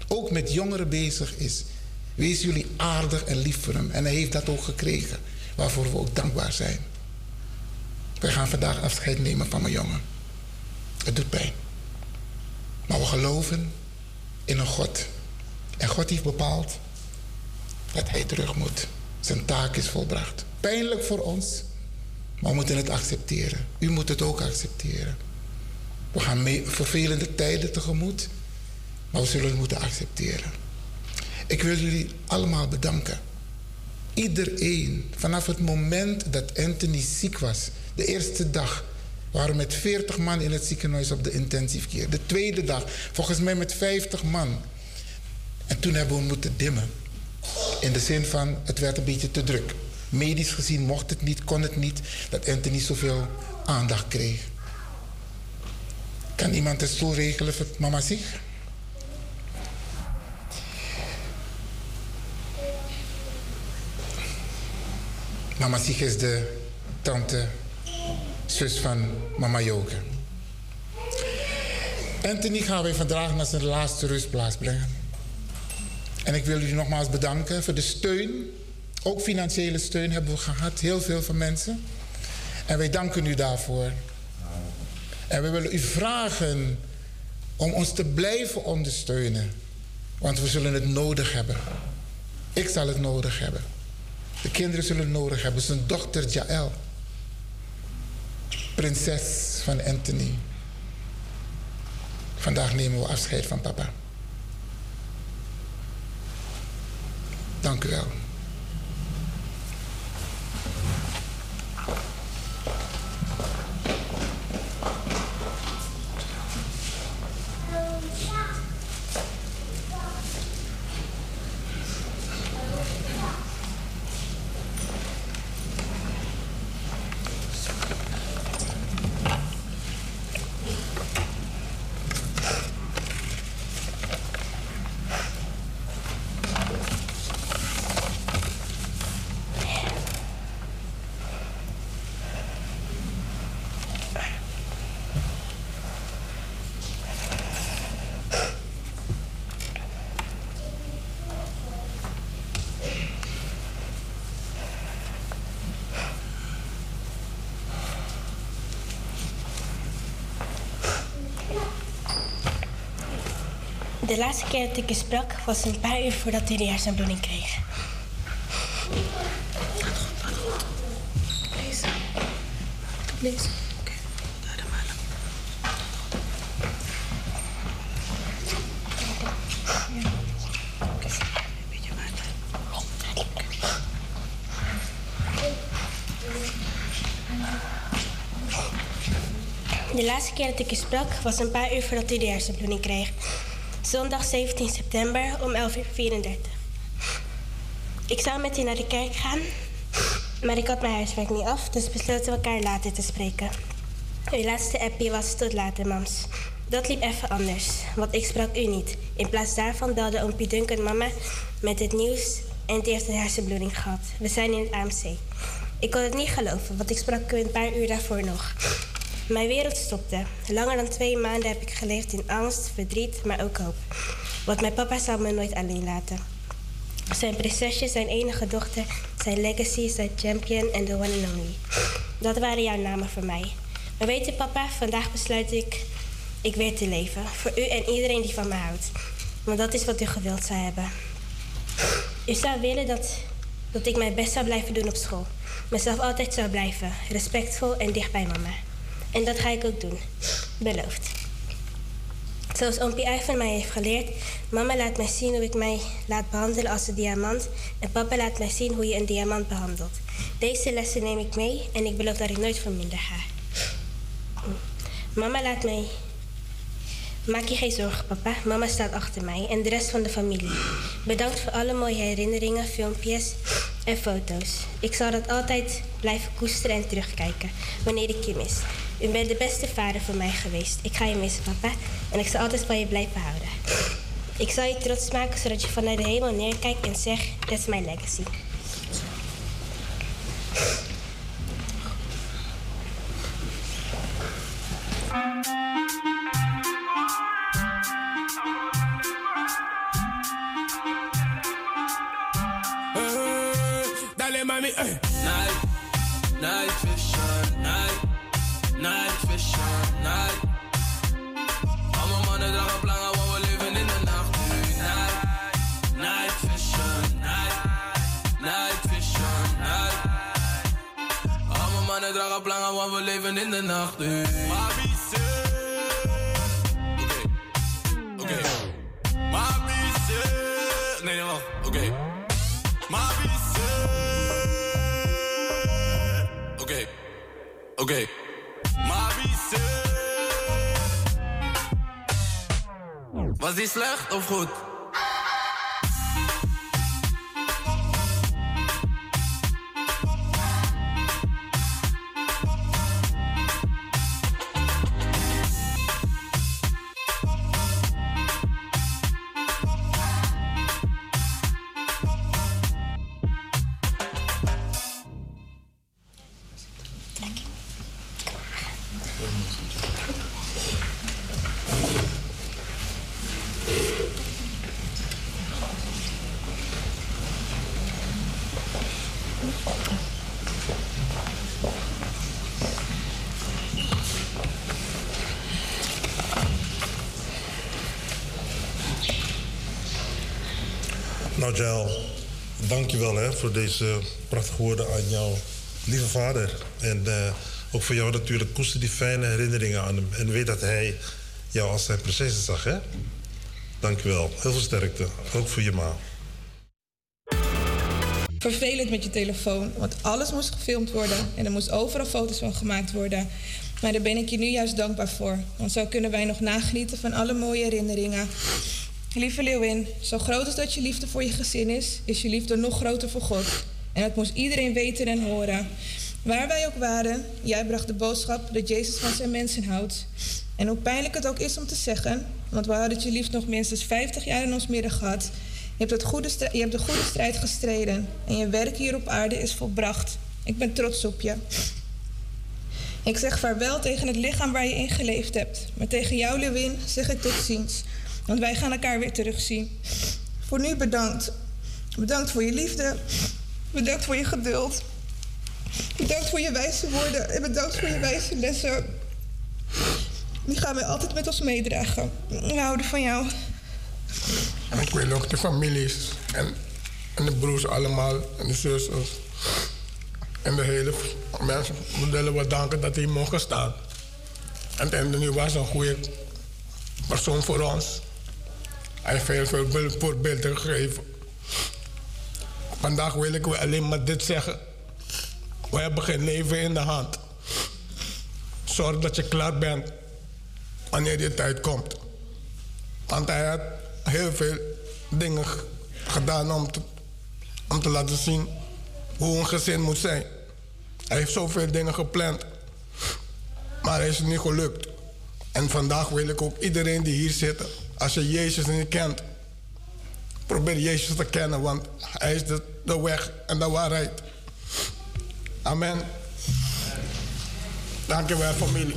Ook met jongeren bezig is. Wees jullie aardig en lief voor hem. En hij heeft dat ook gekregen. Waarvoor we ook dankbaar zijn. Wij gaan vandaag afscheid nemen van mijn jongen. Het doet pijn. Maar we geloven in een God. En God heeft bepaald dat hij terug moet. Zijn taak is volbracht. Pijnlijk voor ons, maar we moeten het accepteren. U moet het ook accepteren. We gaan mee, vervelende tijden tegemoet, maar we zullen het moeten accepteren. Ik wil jullie allemaal bedanken. Iedereen, vanaf het moment dat Anthony ziek was, de eerste dag, waren we met 40 man in het ziekenhuis op de intensive care. De tweede dag, volgens mij met 50 man. En toen hebben we moeten dimmen. In de zin van, het werd een beetje te druk. Medisch gezien mocht het niet, kon het niet, dat Anthony zoveel aandacht kreeg. Kan iemand een stoel regelen voor mama zich? Mama Sig is de tante, zus van mama Joke. Anthony gaan wij vandaag naar zijn laatste rustplaats brengen. En ik wil jullie nogmaals bedanken voor de steun. Ook financiële steun hebben we gehad, heel veel van mensen. En wij danken u daarvoor. En we willen u vragen om ons te blijven ondersteunen. Want we zullen het nodig hebben. Ik zal het nodig hebben. De kinderen zullen het nodig hebben. Zijn dochter Jaël. Prinses van Anthony. Vandaag nemen we afscheid van papa. Dank u wel. De laatste keer dat ik je sprak was een paar uur voordat hij de bloeding kreeg. De laatste keer dat ik je sprak was een paar uur voordat hij de bloeding kreeg. Zondag 17 september om 11.34 uur. Ik zou met u naar de kerk gaan, maar ik had mijn huiswerk niet af, dus besloten we elkaar later te spreken. Uw laatste appje was tot later, mams. Dat liep even anders, want ik sprak u niet. In plaats daarvan belde oompie Duncan mama met het nieuws en het heeft een hersenbloeding gehad. We zijn in het AMC. Ik kon het niet geloven, want ik sprak u een paar uur daarvoor nog. Mijn wereld stopte. Langer dan twee maanden heb ik geleefd in angst, verdriet, maar ook hoop. Want mijn papa zou me nooit alleen laten. Zijn prinsesje, zijn enige dochter, zijn legacy, zijn champion en the one and only. Dat waren jouw namen voor mij. Maar weet u papa, vandaag besluit ik, ik weer te leven. Voor u en iedereen die van me houdt. Want dat is wat u gewild zou hebben. U zou willen dat, dat ik mijn best zou blijven doen op school. Mezelf altijd zou blijven, respectvol en dicht bij mama. En dat ga ik ook doen. Beloofd. Zoals oompie Ivan mij heeft geleerd, mama laat mij zien hoe ik mij laat behandelen als een diamant en papa laat mij zien hoe je een diamant behandelt. Deze lessen neem ik mee en ik beloof dat ik nooit voor minder ga. Mama laat mij. Maak je geen zorgen, papa. Mama staat achter mij en de rest van de familie. Bedankt voor alle mooie herinneringen, filmpjes en foto's. Ik zal dat altijd blijven koesteren en terugkijken wanneer ik je mis. U bent de beste vader voor mij geweest. Ik ga je missen, papa. En ik zal altijd van je blijven houden. Ik zal je trots maken zodat je vanuit de hemel neerkijkt en zegt: That's my legacy. Dale mami, eh. Night, night vision, night, night vision, night. Allemaal mannen dragen plangen, want we leven in de nacht. Night, night night, night night. Allemaal mannen dragen plangen, want we leven in de nacht Oké, oké. Mami, Nee, nee, oké. Mami, Oké, oké. Mami, Was die slecht of goed? Jael, dankjewel hè, voor deze prachtige woorden aan jouw lieve vader. En eh, ook voor jou natuurlijk, koester die fijne herinneringen aan hem. En weet dat hij jou als zijn prinses zag, hè? Dankjewel. Heel veel sterkte. Ook voor je ma. Vervelend met je telefoon, want alles moest gefilmd worden en er moest overal foto's van gemaakt worden. Maar daar ben ik je nu juist dankbaar voor, want zo kunnen wij nog nagenieten van alle mooie herinneringen. Lieve Leeuwin, zo groot als dat je liefde voor je gezin is, is je liefde nog groter voor God. En dat moest iedereen weten en horen. Waar wij ook waren, jij bracht de boodschap dat Jezus van zijn mensen houdt. En hoe pijnlijk het ook is om te zeggen, want we hadden je lief nog minstens 50 jaar in ons midden gehad. Je hebt, het goede je hebt de goede strijd gestreden en je werk hier op aarde is volbracht. Ik ben trots op je. Ik zeg vaarwel tegen het lichaam waar je in geleefd hebt. Maar tegen jou, Lewin, zeg ik tot ziens. Want wij gaan elkaar weer terugzien. Voor nu bedankt. Bedankt voor je liefde. Bedankt voor je geduld. Bedankt voor je wijze woorden. En bedankt voor je wijze lessen. Die gaan wij altijd met ons meedragen. We houden van jou. En ik wil ook de families en, en de broers allemaal en de zusters. En de hele mensen willen we danken dat hij mocht staan. En Anthony was een goede persoon voor ons. Hij heeft veel voorbeelden gegeven. Vandaag wil ik alleen maar dit zeggen. We hebben geen leven in de hand. Zorg dat je klaar bent wanneer die tijd komt. Want hij had heel veel dingen gedaan om te, om te laten zien hoe een gezin moet zijn. Hij heeft zoveel dingen gepland. Maar hij is niet gelukt. En vandaag wil ik ook iedereen die hier zit, als je Jezus niet kent, probeer Jezus te kennen, want hij is de, weg en de waarheid. Amen. Dank je wel, familie.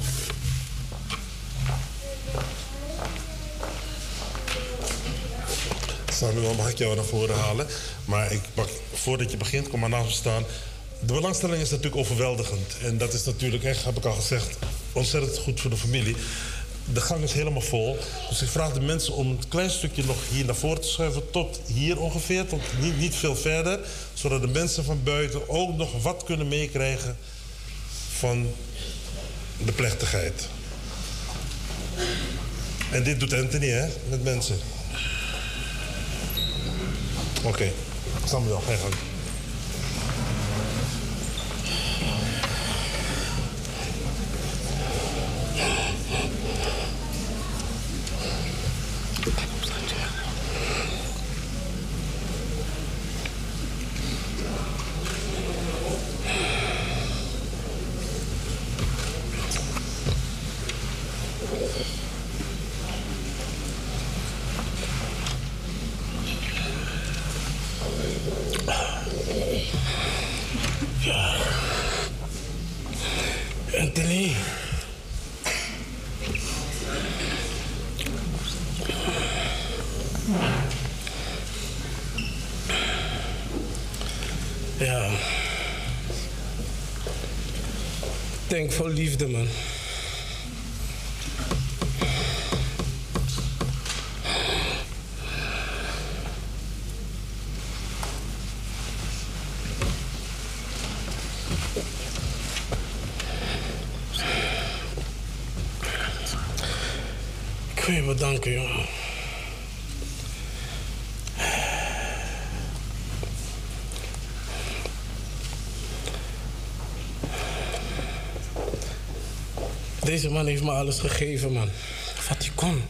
Samuel, mag ik jou naar voren halen? Maar ik mag, voordat je begint, kom maar naast me staan. De belangstelling is natuurlijk overweldigend. En dat is natuurlijk, echt, heb ik al gezegd, ontzettend goed voor de familie. De gang is helemaal vol. Dus ik vraag de mensen om een klein stukje nog hier naar voren te schuiven. Tot hier ongeveer, tot niet, niet veel verder. Zodat de mensen van buiten ook nog wat kunnen meekrijgen van de plechtigheid. En dit doet Anthony, hè, met mensen. Oké, okay. Samuel, ga je gang. Anthony. Ja. Denk vol liefde, man. Ik wil je bedanken, jongen. Deze man heeft me alles gegeven, man. Wat hij kon.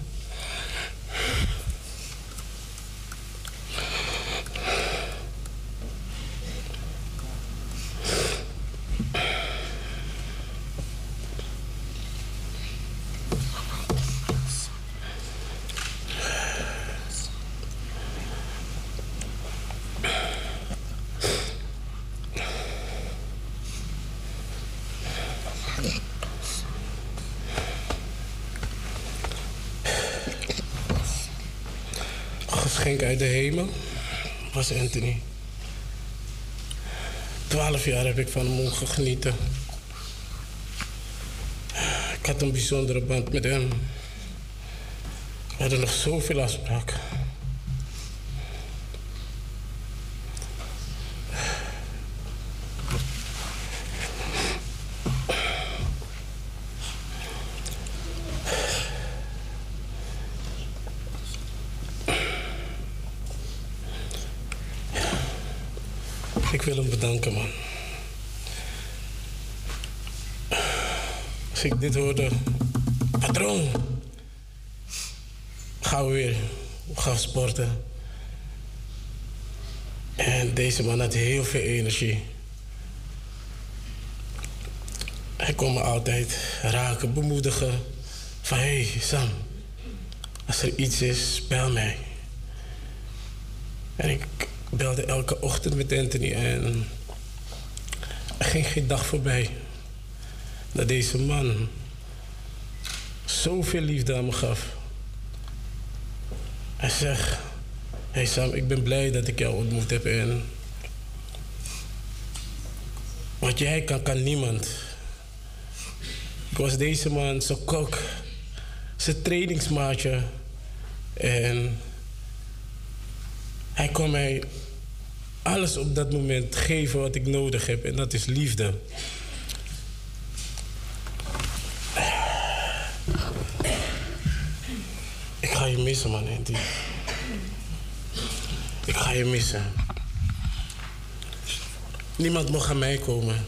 Uit de hemel was Anthony. Twaalf jaar heb ik van hem mogen genieten. Ik had een bijzondere band met hem. We hadden nog zoveel afspraken. Ik wil hem bedanken, man. Als ik dit hoorde, patroon, gaan we weer gaan sporten. En deze man had heel veel energie. Hij kon me altijd raken, bemoedigen. Van hé, hey, Sam, als er iets is, bel mij. En ik belde elke ochtend met Anthony en er ging geen dag voorbij dat deze man zoveel liefde aan me gaf. Hij zegt, hey Sam, ik ben blij dat ik jou ontmoet heb en wat jij kan, kan niemand. Ik was deze man zijn kok, zijn trainingsmaatje en hij kon mij alles op dat moment geven wat ik nodig heb. En dat is liefde. Ik ga je missen, man. Ik ga je missen. Niemand mag aan mij komen.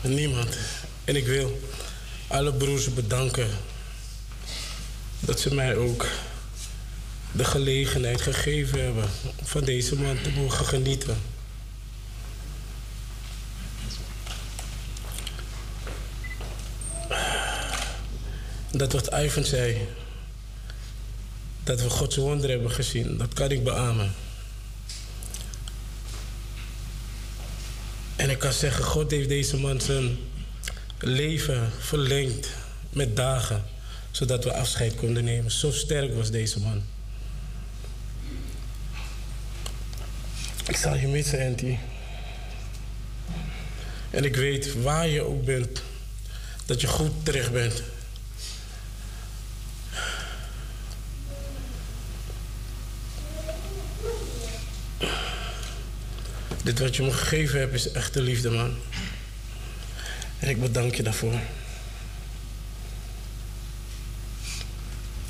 Niemand. En ik wil alle broers bedanken dat ze mij ook de gelegenheid gegeven hebben van deze man te mogen genieten. Dat wat Ivan zei, dat we Gods wonder hebben gezien, dat kan ik beamen. En ik kan zeggen, God heeft deze man zijn leven verlengd met dagen, zodat we afscheid konden nemen. Zo sterk was deze man. Ik zal je missen, Anty. En ik weet waar je ook bent, dat je goed terecht bent. Dit wat je me gegeven hebt is echte liefde, man. En ik bedank je daarvoor.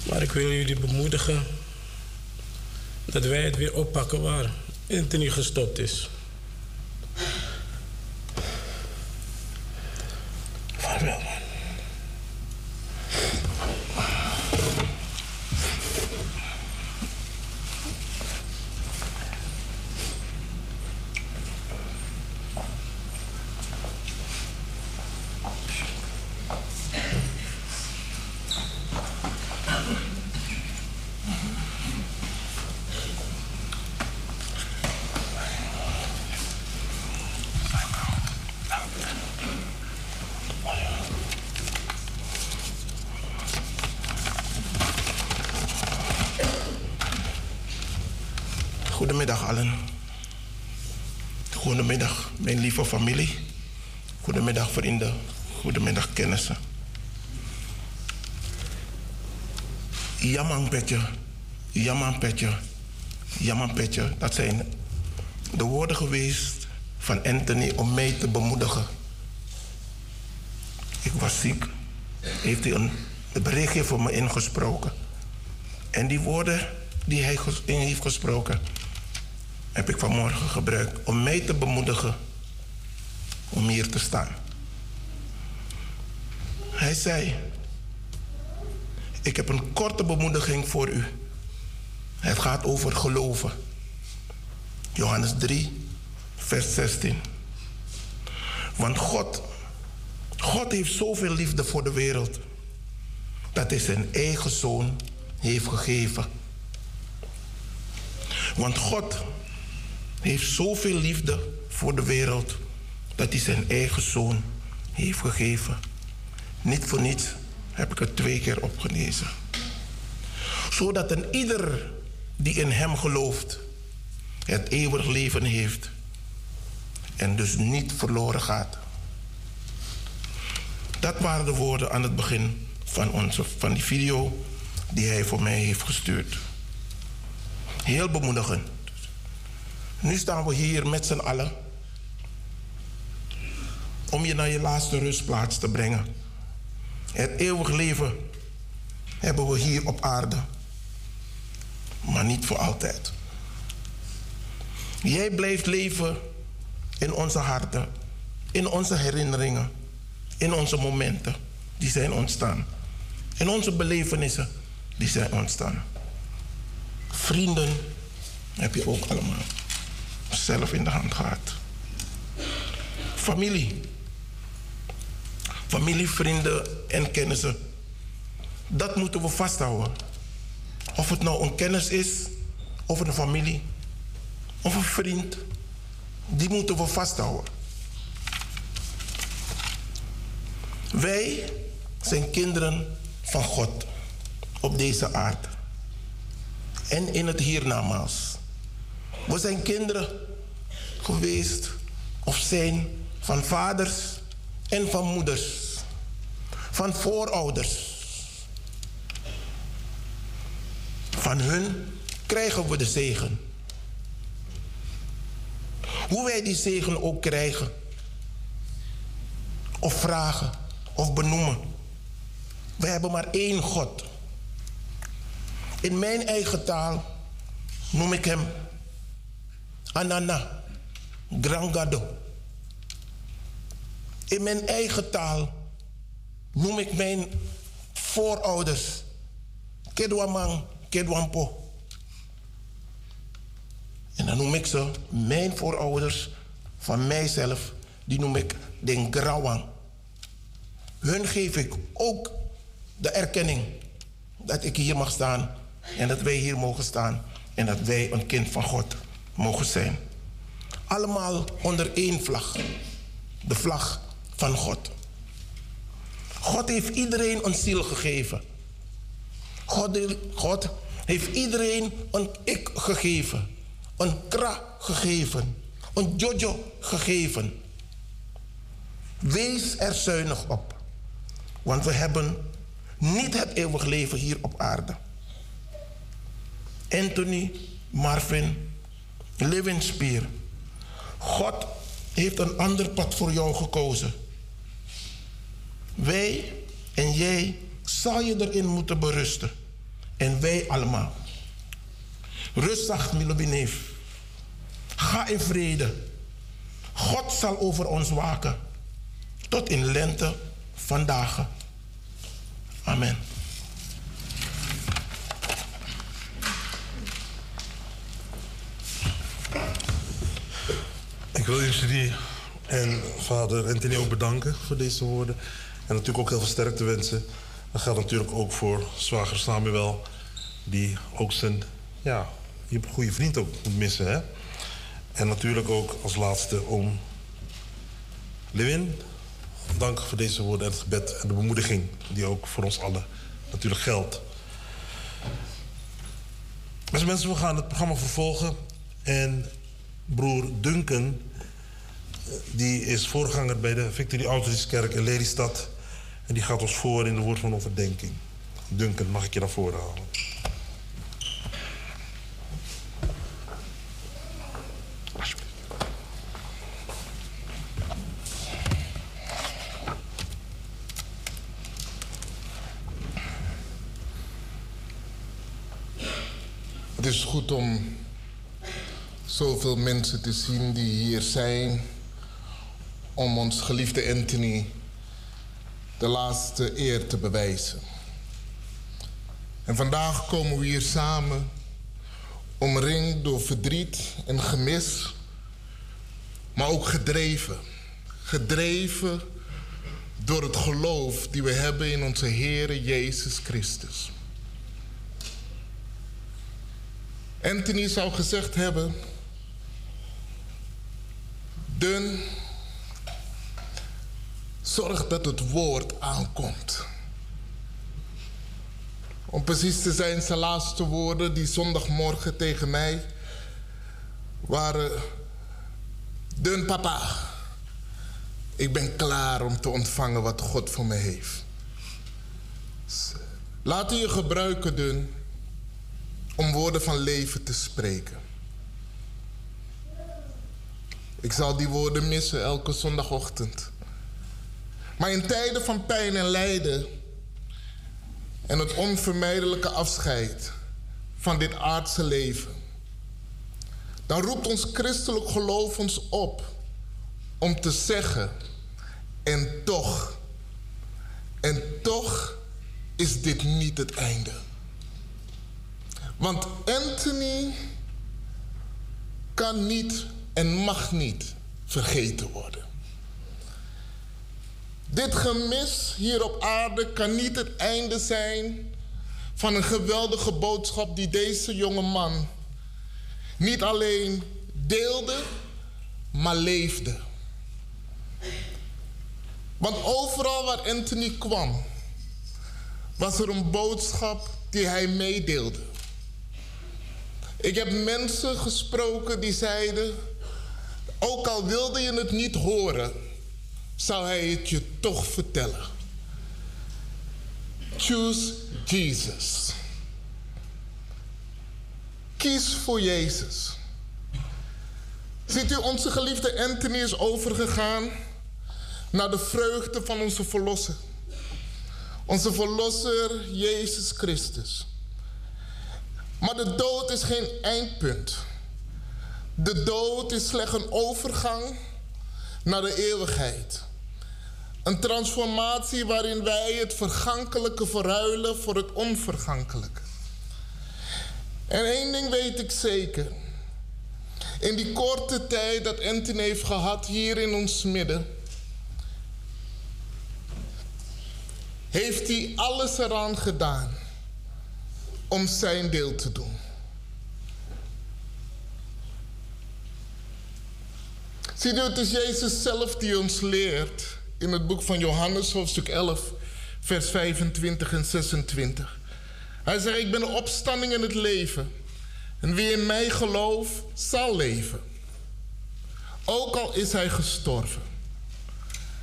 Maar ik wil jullie bemoedigen dat wij het weer oppakken waar Anthony gestopt is. Vaarwel, man. Goedemiddag allen. Goedemiddag mijn lieve familie. Goedemiddag vrienden. Goedemiddag kennissen. Jaman petje, jaman petje, jaman petje. Dat zijn de woorden geweest van Anthony om mij te bemoedigen. Ik was ziek. Heeft hij een, berichtje voor me ingesproken. En die woorden die hij in heeft gesproken, heb ik vanmorgen gebruikt om mij te bemoedigen om hier te staan. Hij zei: Ik heb een korte bemoediging voor u. Het gaat over geloven. Johannes 3, vers 16. Want God, God heeft zoveel liefde voor de wereld dat hij zijn eigen zoon heeft gegeven. Want God heeft zoveel liefde voor de wereld dat hij zijn eigen zoon heeft gegeven. Niet voor niets heb ik het twee keer opgelezen. Zodat een ieder die in hem gelooft het eeuwig leven heeft en dus niet verloren gaat. Dat waren de woorden aan het begin van, onze, van die video die hij voor mij heeft gestuurd. Heel bemoedigend. Nu staan we hier met z'n allen om je naar je laatste rustplaats te brengen. Het eeuwig leven hebben we hier op aarde, maar niet voor altijd. Jij blijft leven in onze harten, in onze herinneringen, in onze momenten die zijn ontstaan, in onze belevenissen die zijn ontstaan. Vrienden heb je ook allemaal zelf in de hand gehad. Familie. Familie, vrienden en kennissen. Dat moeten we vasthouden. Of het nou een kennis is, of een familie, of een vriend. Die moeten we vasthouden. Wij zijn kinderen van God op deze aarde. En in het hiernamaals. We zijn kinderen geweest of zijn van vaders en van moeders, van voorouders. Van hun krijgen we de zegen. Hoe wij die zegen ook krijgen. Of vragen. Of benoemen. We hebben maar één God. In mijn eigen taal noem ik hem Anana, Grangado. In mijn eigen taal noem ik mijn voorouders Kedwamang, Kedwampo. En dan noem ik ze, mijn voorouders, van mijzelf, die noem ik den Grawang. Hun geef ik ook de erkenning dat ik hier mag staan en dat wij hier mogen staan en dat wij een kind van God mogen zijn. Allemaal onder één vlag, de vlag van God. God heeft iedereen een ziel gegeven. God, God heeft iedereen een ik gegeven, een kra gegeven, een jojo gegeven. Wees er zuinig op, want we hebben niet het eeuwig leven hier op aarde. Anthony Marvin Levenspier. God heeft een ander pad voor jou gekozen. Wij en jij zal je erin moeten berusten. En wij allemaal. Rustig, Milobineef. Ga in vrede. God zal over ons waken. Tot in lente vandaag. Amen. Ik wil jullie en vader Anthony ook bedanken voor deze woorden. En natuurlijk ook heel veel sterkte wensen. Dat geldt natuurlijk ook voor zwager Samuel, die ook zijn, ja, een goede vriend ook moet missen. Hè? En natuurlijk ook als laatste om Lewin. Dank voor deze woorden en het gebed en de bemoediging die ook voor ons allen natuurlijk geldt. Beste mensen, we gaan het programma vervolgen. En broer Duncan, die is voorganger bij de Victory Outreach in Lelystad. En die gaat ons voor in de woord van overdenking. Duncan, mag ik je naar voren halen? Het is goed om zoveel mensen te zien die hier zijn om ons geliefde Anthony de laatste eer te bewijzen. En vandaag komen we hier samen, omringd door verdriet en gemis, maar ook gedreven. Gedreven door het geloof die we hebben in onze Heer Jezus Christus. Anthony zou gezegd hebben: Dun, zorg dat het woord aankomt. Om precies te zijn, zijn laatste woorden die zondagmorgen tegen mij waren: Dun papa, ik ben klaar om te ontvangen wat God voor me heeft. Laat je gebruiken, Dun, om woorden van leven te spreken. Ik zal die woorden missen elke zondagochtend. Maar in tijden van pijn en lijden en het onvermijdelijke afscheid van dit aardse leven, dan roept ons christelijk geloof ons op om te zeggen, en toch, en toch is dit niet het einde. Want Anthony kan niet en mag niet vergeten worden. Dit gemis hier op aarde kan niet het einde zijn van een geweldige boodschap die deze jonge man niet alleen deelde, maar leefde. Want overal waar Anthony kwam, was er een boodschap die hij meedeelde. Ik heb mensen gesproken die zeiden, ook al wilde je het niet horen, zou hij het je toch vertellen. Choose Jesus. Kies voor Jezus. Ziet u, onze geliefde Anthony is overgegaan naar de vreugde van onze Verlosser. Onze Verlosser Jezus Christus. Maar de dood is geen eindpunt. De dood is slechts een overgang naar de eeuwigheid. Een transformatie waarin wij het vergankelijke verruilen voor het onvergankelijke. En één ding weet ik zeker. In die korte tijd dat Anthony heeft gehad hier in ons midden, heeft hij alles eraan gedaan om zijn deel te doen. Zie je, het is Jezus zelf die ons leert in het boek van Johannes, hoofdstuk 11, vers 25 en 26. Hij zegt, ik ben de opstanding en het leven. En wie in mij gelooft, zal leven. Ook al is hij gestorven.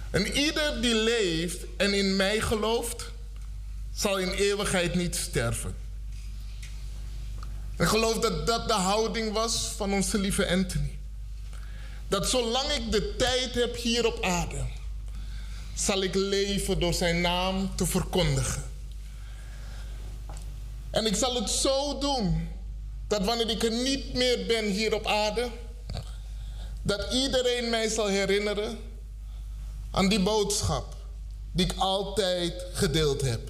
En ieder die leeft en in mij gelooft, zal in eeuwigheid niet sterven. Ik geloof dat dat de houding was van onze lieve Anthony. Dat zolang ik de tijd heb hier op aarde, zal ik leven door zijn naam te verkondigen. En ik zal het zo doen dat wanneer ik er niet meer ben hier op aarde, dat iedereen mij zal herinneren aan die boodschap die ik altijd gedeeld heb.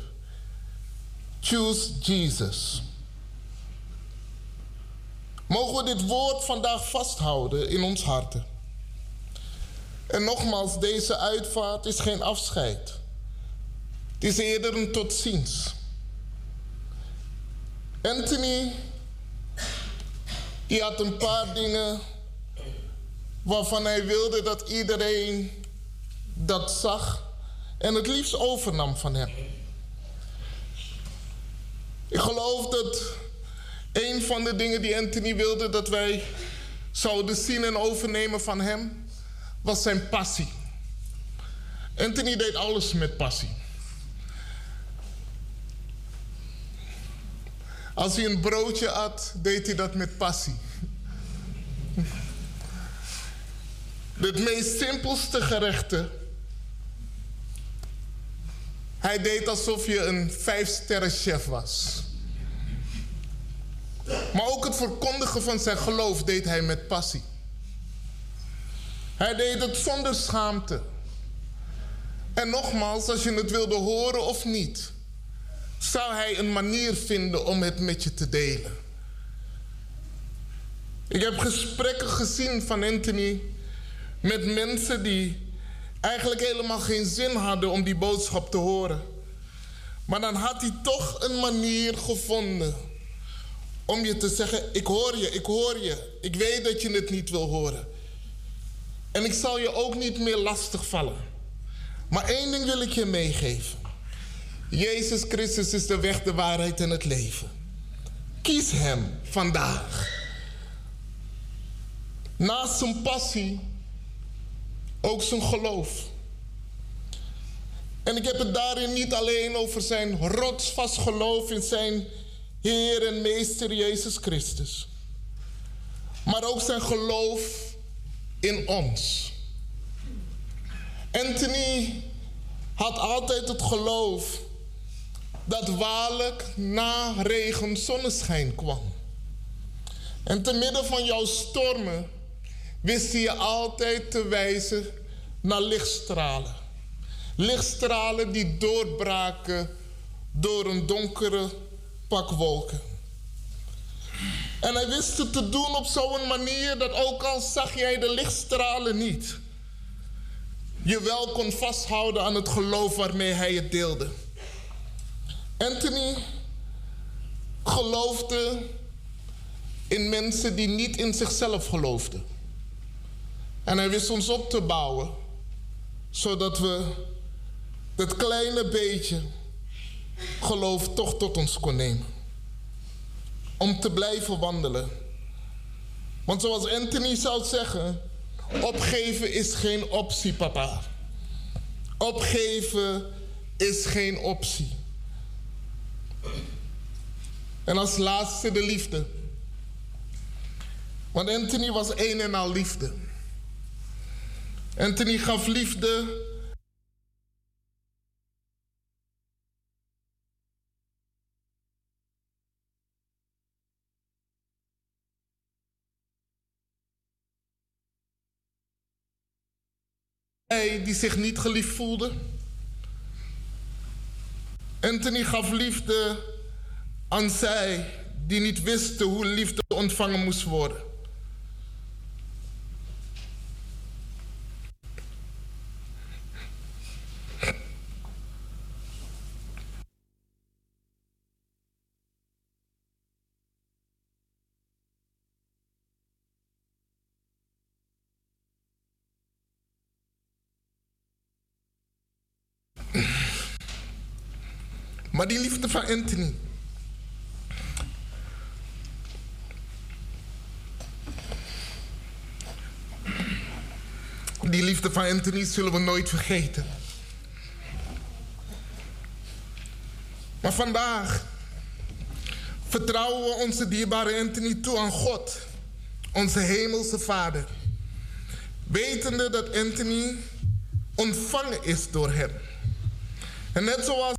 Choose Jesus. Mogen we dit woord vandaag vasthouden in ons harten. En nogmaals, deze uitvaart is geen afscheid. Het is eerder een tot ziens. Anthony, die had een paar dingen waarvan hij wilde dat iedereen dat zag en het liefst overnam van hem. Ik geloof dat een van de dingen die Anthony wilde dat wij zouden zien en overnemen van hem, was zijn passie. Anthony deed alles met passie. Als hij een broodje at, deed hij dat met passie. Het meest simpelste gerechten. Hij deed alsof je een vijfsterren chef was. Maar ook het verkondigen van zijn geloof deed hij met passie. Hij deed het zonder schaamte. En nogmaals, als je het wilde horen of niet, zou hij een manier vinden om het met je te delen. Ik heb gesprekken gezien van Anthony met mensen die eigenlijk helemaal geen zin hadden om die boodschap te horen. Maar dan had hij toch een manier gevonden om je te zeggen: Ik hoor je, ik hoor je. Ik weet dat je het niet wil horen. En ik zal je ook niet meer lastig vallen. Maar één ding wil ik je meegeven. Jezus Christus is de weg, de waarheid en het leven. Kies Hem vandaag. Naast zijn passie ook zijn geloof. En ik heb het daarin niet alleen over zijn rotsvast geloof in zijn Heer en Meester Jezus Christus. Maar ook zijn geloof in ons. Anthony had altijd het geloof dat waarlijk na regen zonneschijn kwam. En te midden van jouw stormen wist hij je altijd te wijzen naar lichtstralen. Lichtstralen die doorbraken door een donkere pak wolken. En hij wist het te doen op zo'n manier dat ook al zag jij de lichtstralen niet, je wel kon vasthouden aan het geloof waarmee hij het deelde. Anthony geloofde in mensen die niet in zichzelf geloofden. En hij wist ons op te bouwen, zodat we dat kleine beetje geloof toch tot ons kon nemen. Om te blijven wandelen. Want zoals Anthony zou zeggen, opgeven is geen optie, papa. Opgeven is geen optie. En als laatste de liefde. Want Anthony was een en al liefde. Anthony gaf liefde Die zich niet geliefd voelde. Anthony gaf liefde aan zij die niet wisten hoe liefde ontvangen moest worden. Maar die liefde van Anthony. Die liefde van Anthony zullen we nooit vergeten. Maar vandaag vertrouwen we onze dierbare Anthony toe aan God, onze hemelse Vader. Wetende dat Anthony ontvangen is door hem. En net zoals